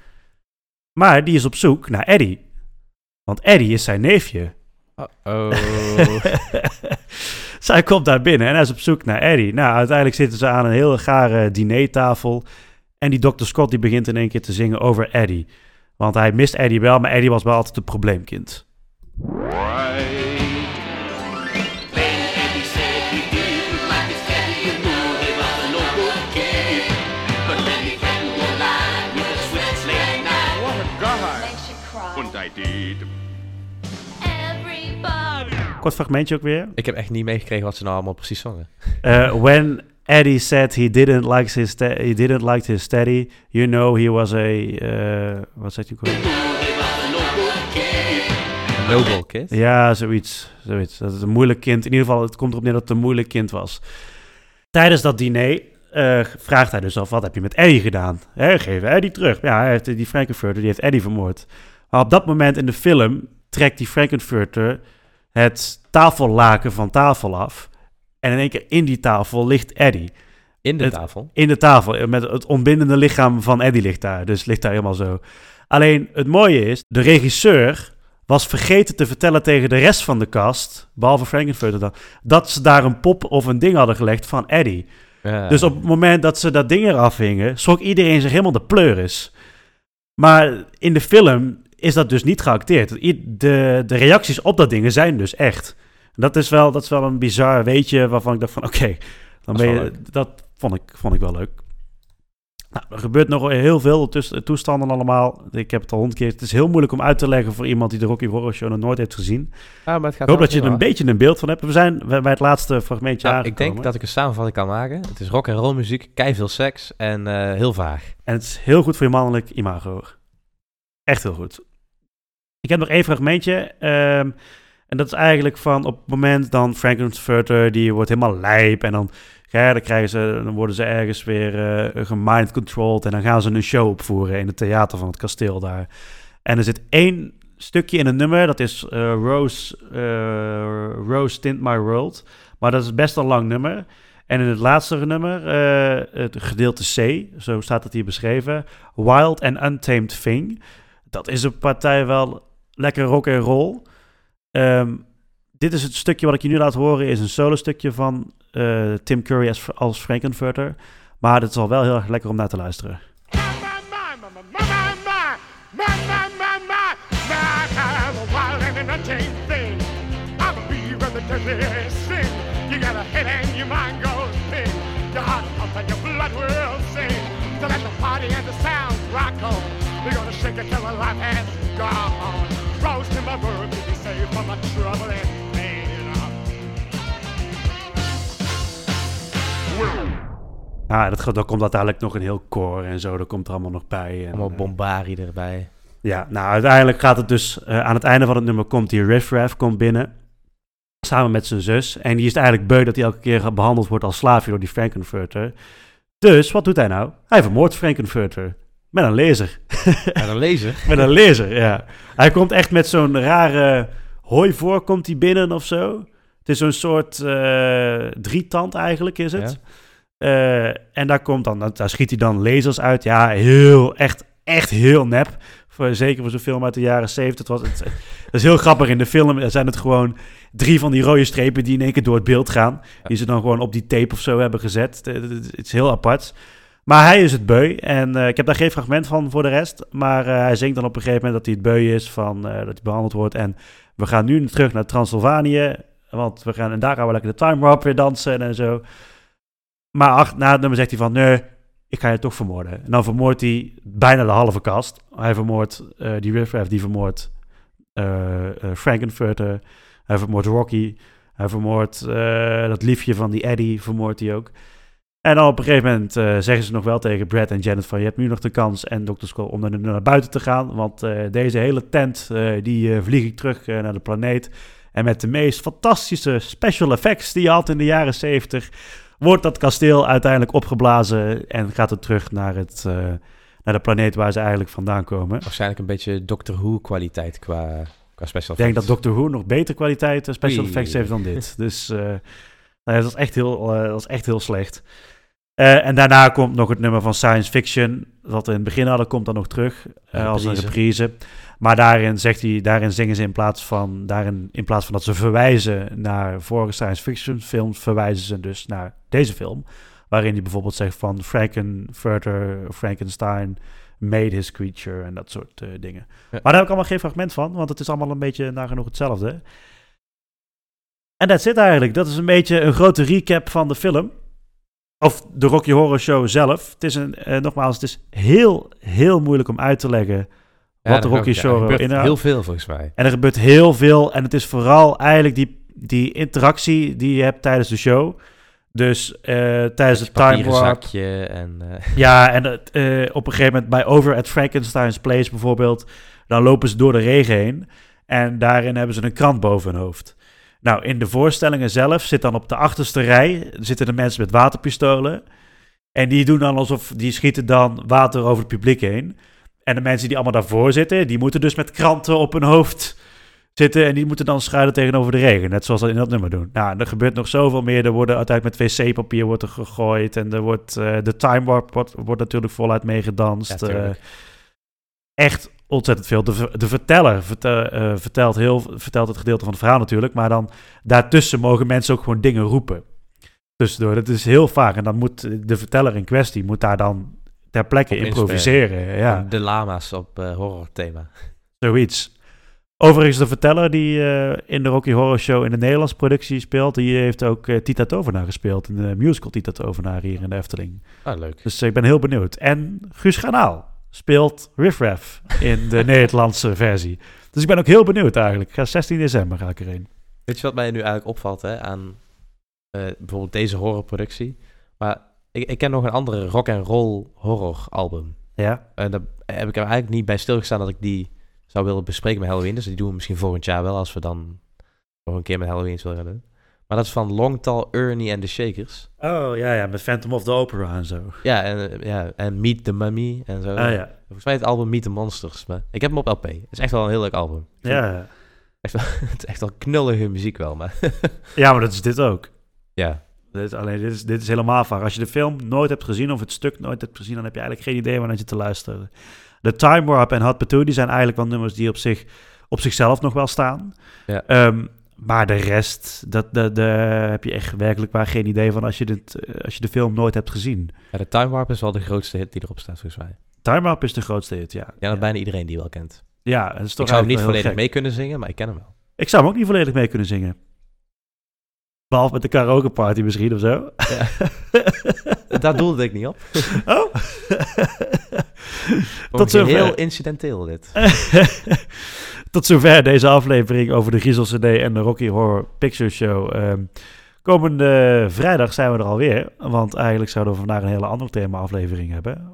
Maar die is op zoek naar Eddie. Want Eddie is zijn neefje. Oh. Zij komt daar binnen en hij is op zoek naar Eddie. Nou, uiteindelijk zitten ze aan een hele gare dinertafel. En die Dr. Scott die begint in één keer te zingen over Eddie. Want hij mist Eddie wel, maar Eddie was wel altijd het probleemkind. Kort fragmentje ook weer. Ik heb echt niet meegekregen wat ze nou allemaal precies zongen. Uh, when Eddie said he didn't like his he didn't like his steady, you know he was a uh, wat zegt alweer? Noble Kid. Ja, zoiets, zoiets. Dat het een moeilijk kind. In ieder geval, het komt erop neer dat het een moeilijk kind was. Tijdens dat diner eh, vraagt hij dus af: wat heb je met Eddie gedaan? Hè, geef Eddie terug. Ja, hij heeft die Frankenfurter, die heeft Eddie vermoord. Maar op dat moment in de film trekt die Frankenfurter het tafellaken van tafel af. En in één keer in die tafel ligt Eddie. In de Het- tafel? In de tafel. Met het ontbindende lichaam van Eddie ligt daar. Dus ligt daar helemaal zo. Alleen het mooie is, de regisseur was vergeten te vertellen tegen de rest van de cast, behalve Frankenfurter dan, dat ze daar een pop of een ding hadden gelegd van Eddie. Ja. Dus op het moment dat ze dat ding eraf hingen, schrok iedereen zich helemaal de pleuris. Maar in de film is dat dus niet geacteerd. De, de reacties op dat ding zijn dus echt. Dat is wel, dat is wel een bizar weetje waarvan ik dacht van oké, dan ben je, dat vond ik, vond ik wel leuk. Nou, er gebeurt nog heel veel tussen toestanden allemaal. Ik heb het al honderd keer. Het is heel moeilijk om uit te leggen voor iemand die de Rocky Horror Show nog nooit heeft gezien. Ja, maar het gaat ik hoop dat je er een beetje een beeld van hebt. We zijn bij het laatste fragmentje Nou, ik aangekomen. denk dat ik een samenvatting kan maken. Het is rock en roll muziek, veel seks en eh, heel vaag. En het is heel goed voor je mannelijk imago. Echt heel goed. Ik heb nog één fragmentje. ehm, en dat is eigenlijk van op het moment dan Frankenfurter, die wordt helemaal lijp. En dan, ja, dan, krijgen ze, dan worden ze ergens weer eh gemind controlled. En dan gaan ze een show opvoeren in het theater van het kasteel daar. En er zit één stukje in een nummer. Dat is eh, Rose, eh, Rose Tint My World. Maar dat is best een lang nummer. En in het laatste nummer, eh, het gedeelte C, zo staat het hier beschreven, Wild and Untamed Thing. Dat is een partij wel lekker rock en roll. Ehm, dit is het stukje wat ik je nu laat horen, is een solo stukje van eh, Tim Curry als, als Frankenfurter. Maar het is al wel heel erg lekker om naar te luisteren. Your blood will sing. So let the party and the sound rock on. We're gonna shake it till the life has gone. Roast to my verb to be saved from my trouble and pain. Ja, dat, dat komt uiteindelijk nog een heel koor en zo. Dat komt er allemaal nog bij. En, Allemaal eh, bombari erbij. Ja, nou uiteindelijk gaat het dus... eh, aan het einde van het nummer komt die Riff Raff komt binnen. Samen met zijn zus. En die is eigenlijk beu dat hij elke keer behandeld wordt als slaafje door die Frankenfurter. Dus, wat doet hij nou? Hij vermoordt Frankenfurter. Met een laser. Met een laser? met een laser, ja. Hij komt echt met zo'n rare hooivork komt hij binnen of zo. Het is zo'n soort eh drietand eigenlijk, is het. Eh, en daar, komt dan, daar schiet hij dan lasers uit. Ja, heel, echt, echt heel nep. Voor, zeker voor zo'n film uit de jaren 70. Het, was, het, het is heel grappig in de film. Er zijn het gewoon drie van die rode strepen die in één keer door het beeld gaan. Die ze dan gewoon op die tape of zo hebben gezet. Het is heel apart. Maar hij is het beu. En eh, ik heb daar geen fragment van voor de rest. Maar eh, hij zingt dan op een gegeven moment dat hij het beu is. Van, eh, dat hij behandeld wordt. En we gaan nu terug naar Transylvanië. Want we gaan, en daar gaan we lekker de time warp weer dansen en zo. Maar ach, na het nummer zegt hij van, nee, ik ga je toch vermoorden. En dan vermoordt hij bijna de halve kast. Hij vermoordt die Riff Raff, die vermoordt Frankenfurter. Hij vermoordt Rocky. Hij vermoordt dat liefje van die Eddie, vermoordt hij ook. En dan op een gegeven moment eh, zeggen ze nog wel tegen Brad en Janet van... je hebt nu nog de kans en Dr. Skull om naar, naar buiten te gaan. Want eh, deze hele tent, eh, die vlieg ik terug naar de planeet. En met de meest fantastische special effects die je had in de jaren 70... wordt dat kasteel uiteindelijk opgeblazen en gaat het terug naar, het, naar de planeet waar ze eigenlijk vandaan komen. Waarschijnlijk een beetje Doctor Who kwaliteit qua, qua special Ik denk effects. dat Doctor Who nog betere kwaliteit special effects heeft dan dit. Dus nou ja, dat, is echt heel, dat is echt heel slecht. Eh, en daarna komt nog het nummer van Science Fiction. Wat we in het begin hadden, komt dan nog terug eh, als een reprise. Maar daarin, zegt hij, daarin zingen ze in plaats, van, daarin, in plaats van dat ze verwijzen naar vorige science fiction films, verwijzen ze dus naar deze film. Waarin hij bijvoorbeeld zegt van Frankenfurter, Frankenstein made his creature en dat soort eh, dingen. Ja. Maar daar heb ik allemaal geen fragment van, want het is allemaal een beetje nagenoeg hetzelfde. En dat zit eigenlijk. Dat is een beetje een grote recap van de film. Of de Rocky Horror Show zelf. Het is een, eh, nogmaals, het is heel, heel moeilijk om uit te leggen Ja, wat de Rocky ook, ja. Er Show gebeurt inhoudt. heel veel volgens mij. En er gebeurt heel veel. En het is vooral eigenlijk die, die interactie die je hebt tijdens de show. Dus eh, tijdens de time warp. zakje en... eh, Ja, en het, op een gegeven moment bij Over at Frankenstein's Place bijvoorbeeld, dan lopen ze door de regen heen en daarin hebben ze een krant boven hun hoofd. Nou, in de voorstellingen zelf zit dan op de achterste rij zitten de mensen met waterpistolen en die doen dan alsof die schieten dan water over het publiek heen. En de mensen die allemaal daarvoor zitten, die moeten dus met kranten op hun hoofd zitten en die moeten dan schuilen tegenover de regen, net zoals ze in dat nummer doen. Nou, er gebeurt nog zoveel meer. Er worden uiteindelijk met wc-papier wordt er gegooid en er wordt eh, de time warp wordt, wordt natuurlijk voluit meegedanst. Ja. Eh, echt ontzettend veel. De, de verteller vertel- eh, vertelt, heel, vertelt het gedeelte van het verhaal natuurlijk, maar dan daartussen mogen mensen ook gewoon dingen roepen. Tussendoor. Dat is heel vaak. En dan moet de verteller in kwestie moet daar dan ter plekke improviseren. Ja. De lama's op eh horror thema. Zoiets. Overigens, de verteller die eh, in de Rocky Horror Show in de Nederlandse productie speelt, die heeft ook Tita Tovenaar gespeeld in de musical Tita Tovenaar hier in de Efteling. Ah, leuk. Dus ik ben heel benieuwd. En Guus Granaal speelt Riff Raff in de Nederlandse versie. Dus ik ben ook heel benieuwd eigenlijk. Ik ga 16 december ga ik erheen. Weet je wat mij nu eigenlijk opvalt hè, aan eh, bijvoorbeeld deze horrorproductie? Maar ik, ik ken nog een andere rock and roll horror album. Ja. En daar heb ik er eigenlijk niet bij stilgestaan dat ik die zou willen bespreken met Halloween. Dus die doen we misschien volgend jaar wel, als we dan nog een keer met Halloween willen gaan doen. Maar dat is van Long Tall Ernie and the Shakers. Oh ja, ja, met Phantom of the Opera en zo. Ja, en, eh, ja, en Meet the Mummy en zo. Ah, ja. Volgens mij het album Meet the Monsters. Maar ik heb hem op LP. Het is echt wel een heel leuk album. Vind Ja. het Echt wel, het is echt wel knullige muziek wel, maar... Ja, maar dat is dit ook. Ja. Dit alleen, dit is, dit is helemaal vaak. Als je de film nooit hebt gezien of het stuk nooit hebt gezien, dan heb je eigenlijk geen idee waar naar je te luisteren. De Time Warp en Hot Potato, die zijn eigenlijk wel nummers die op, zich, op zichzelf nog wel staan. Ja. Ehm, maar de rest, dat, dat, daar heb je echt werkelijk waar geen idee van als je, dit, eh, als je de film nooit hebt gezien. ja, de Time Warp is wel de grootste hit die erop staat, volgens mij. Time Warp is de grootste hit, ja. Ja, dat bijna iedereen die wel kent. Ja, dat is toch ik zou hem niet volledig gek. mee kunnen zingen, maar ik ken hem wel. Ik zou hem ook niet volledig mee kunnen zingen. Behalve met de karaoke party misschien of zo. Daar doelde ik niet op. Oh. Tot zover. Heel incidenteel dit. Tot zover deze aflevering over de Griezel CD en de Rocky Horror Picture Show. Ehm, komende vrijdag zijn we er alweer. Want eigenlijk zouden we vandaag een hele andere thema-aflevering hebben.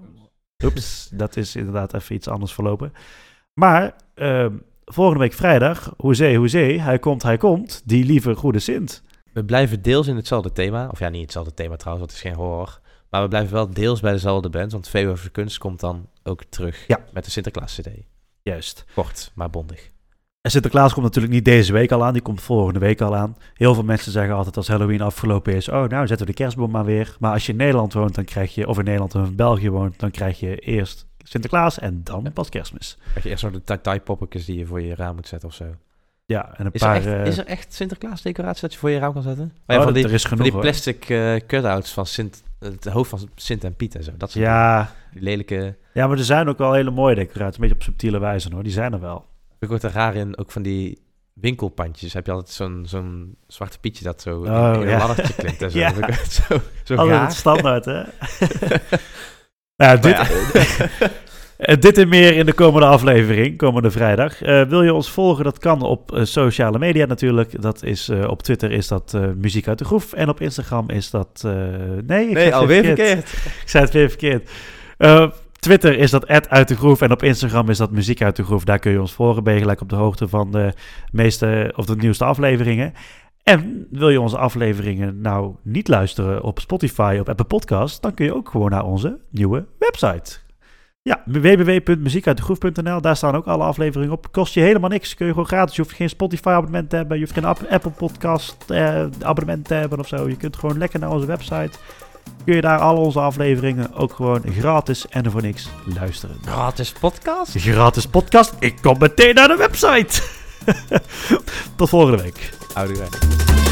Oeps, dat is inderdaad even iets anders verlopen. Maar ehm, volgende week vrijdag, hoezee, hoezee, hij komt, hij komt, die lieve goede Sint. We blijven deels in hetzelfde thema. Of ja, niet hetzelfde thema trouwens, want het is geen horror. Maar we blijven wel deels bij dezelfde band. Want de Kunst komt dan ook terug Ja. met de Sinterklaas CD. Juist. Kort, maar bondig. En Sinterklaas komt natuurlijk niet deze week al aan, die komt volgende week al aan. Heel veel mensen zeggen altijd als Halloween afgelopen is, oh nou zetten we de kerstboom maar weer. Maar als je in Nederland woont, dan krijg je, of in Nederland of in België woont, dan krijg je eerst Sinterklaas en dan pas kerstmis. Krijg je eerst nog de tie-poppetjes die je voor je raam moet zetten of zo. Ja, en een Is, paar... er, echt, eh, is er echt Sinterklaas decoratie dat je voor je raam kan zetten? Oh, van dat- die, er is van genoeg, die hoor. plastic eh cut-outs van Sint, het hoofd van Sint en Piet en zo. Dat soort Ja. Die lelijke... Ja, maar er zijn ook wel hele mooie decoraties, een beetje op subtiele wijze hoor, die zijn er wel. Ik word er raar in, ook van die winkelpandjes heb je altijd zo'n zo'n zwarte pietje dat zo Oh, in een ja. en zo. Ja. Zo, Altijd standaard, hè? ja, dit, dit en meer in de komende aflevering, komende vrijdag. Eh, wil je ons volgen? Dat kan op eh, sociale media natuurlijk. Dat is, eh, op Twitter is dat eh, Muziek uit de Groef. En op Instagram is dat... eh, nee, ik Nee, alweer weer verkeerd. Ik zei het weer verkeerd. Eh, Twitter is dat uit de groef en op Instagram is dat muziek uit de groef. Daar kun je ons volgen. Ben je gelijk op de hoogte van de meeste of de nieuwste afleveringen. En wil je onze afleveringen nou niet luisteren op Spotify, op Apple Podcasts, dan kun je ook gewoon naar onze nieuwe website. Ja, www.muziekuitdegroef.nl. Daar staan ook alle afleveringen op. Kost je helemaal niks. Kun je gewoon gratis. Je hoeft geen Spotify abonnement te hebben. Je hoeft geen App- Apple Podcast eh, abonnement te hebben of zo. Je kunt gewoon lekker naar onze website. Kun je daar al onze afleveringen ook gewoon gratis en voor niks luisteren. Gratis podcast? Gratis podcast. Ik kom meteen naar de website. Tot volgende week. Houdoe.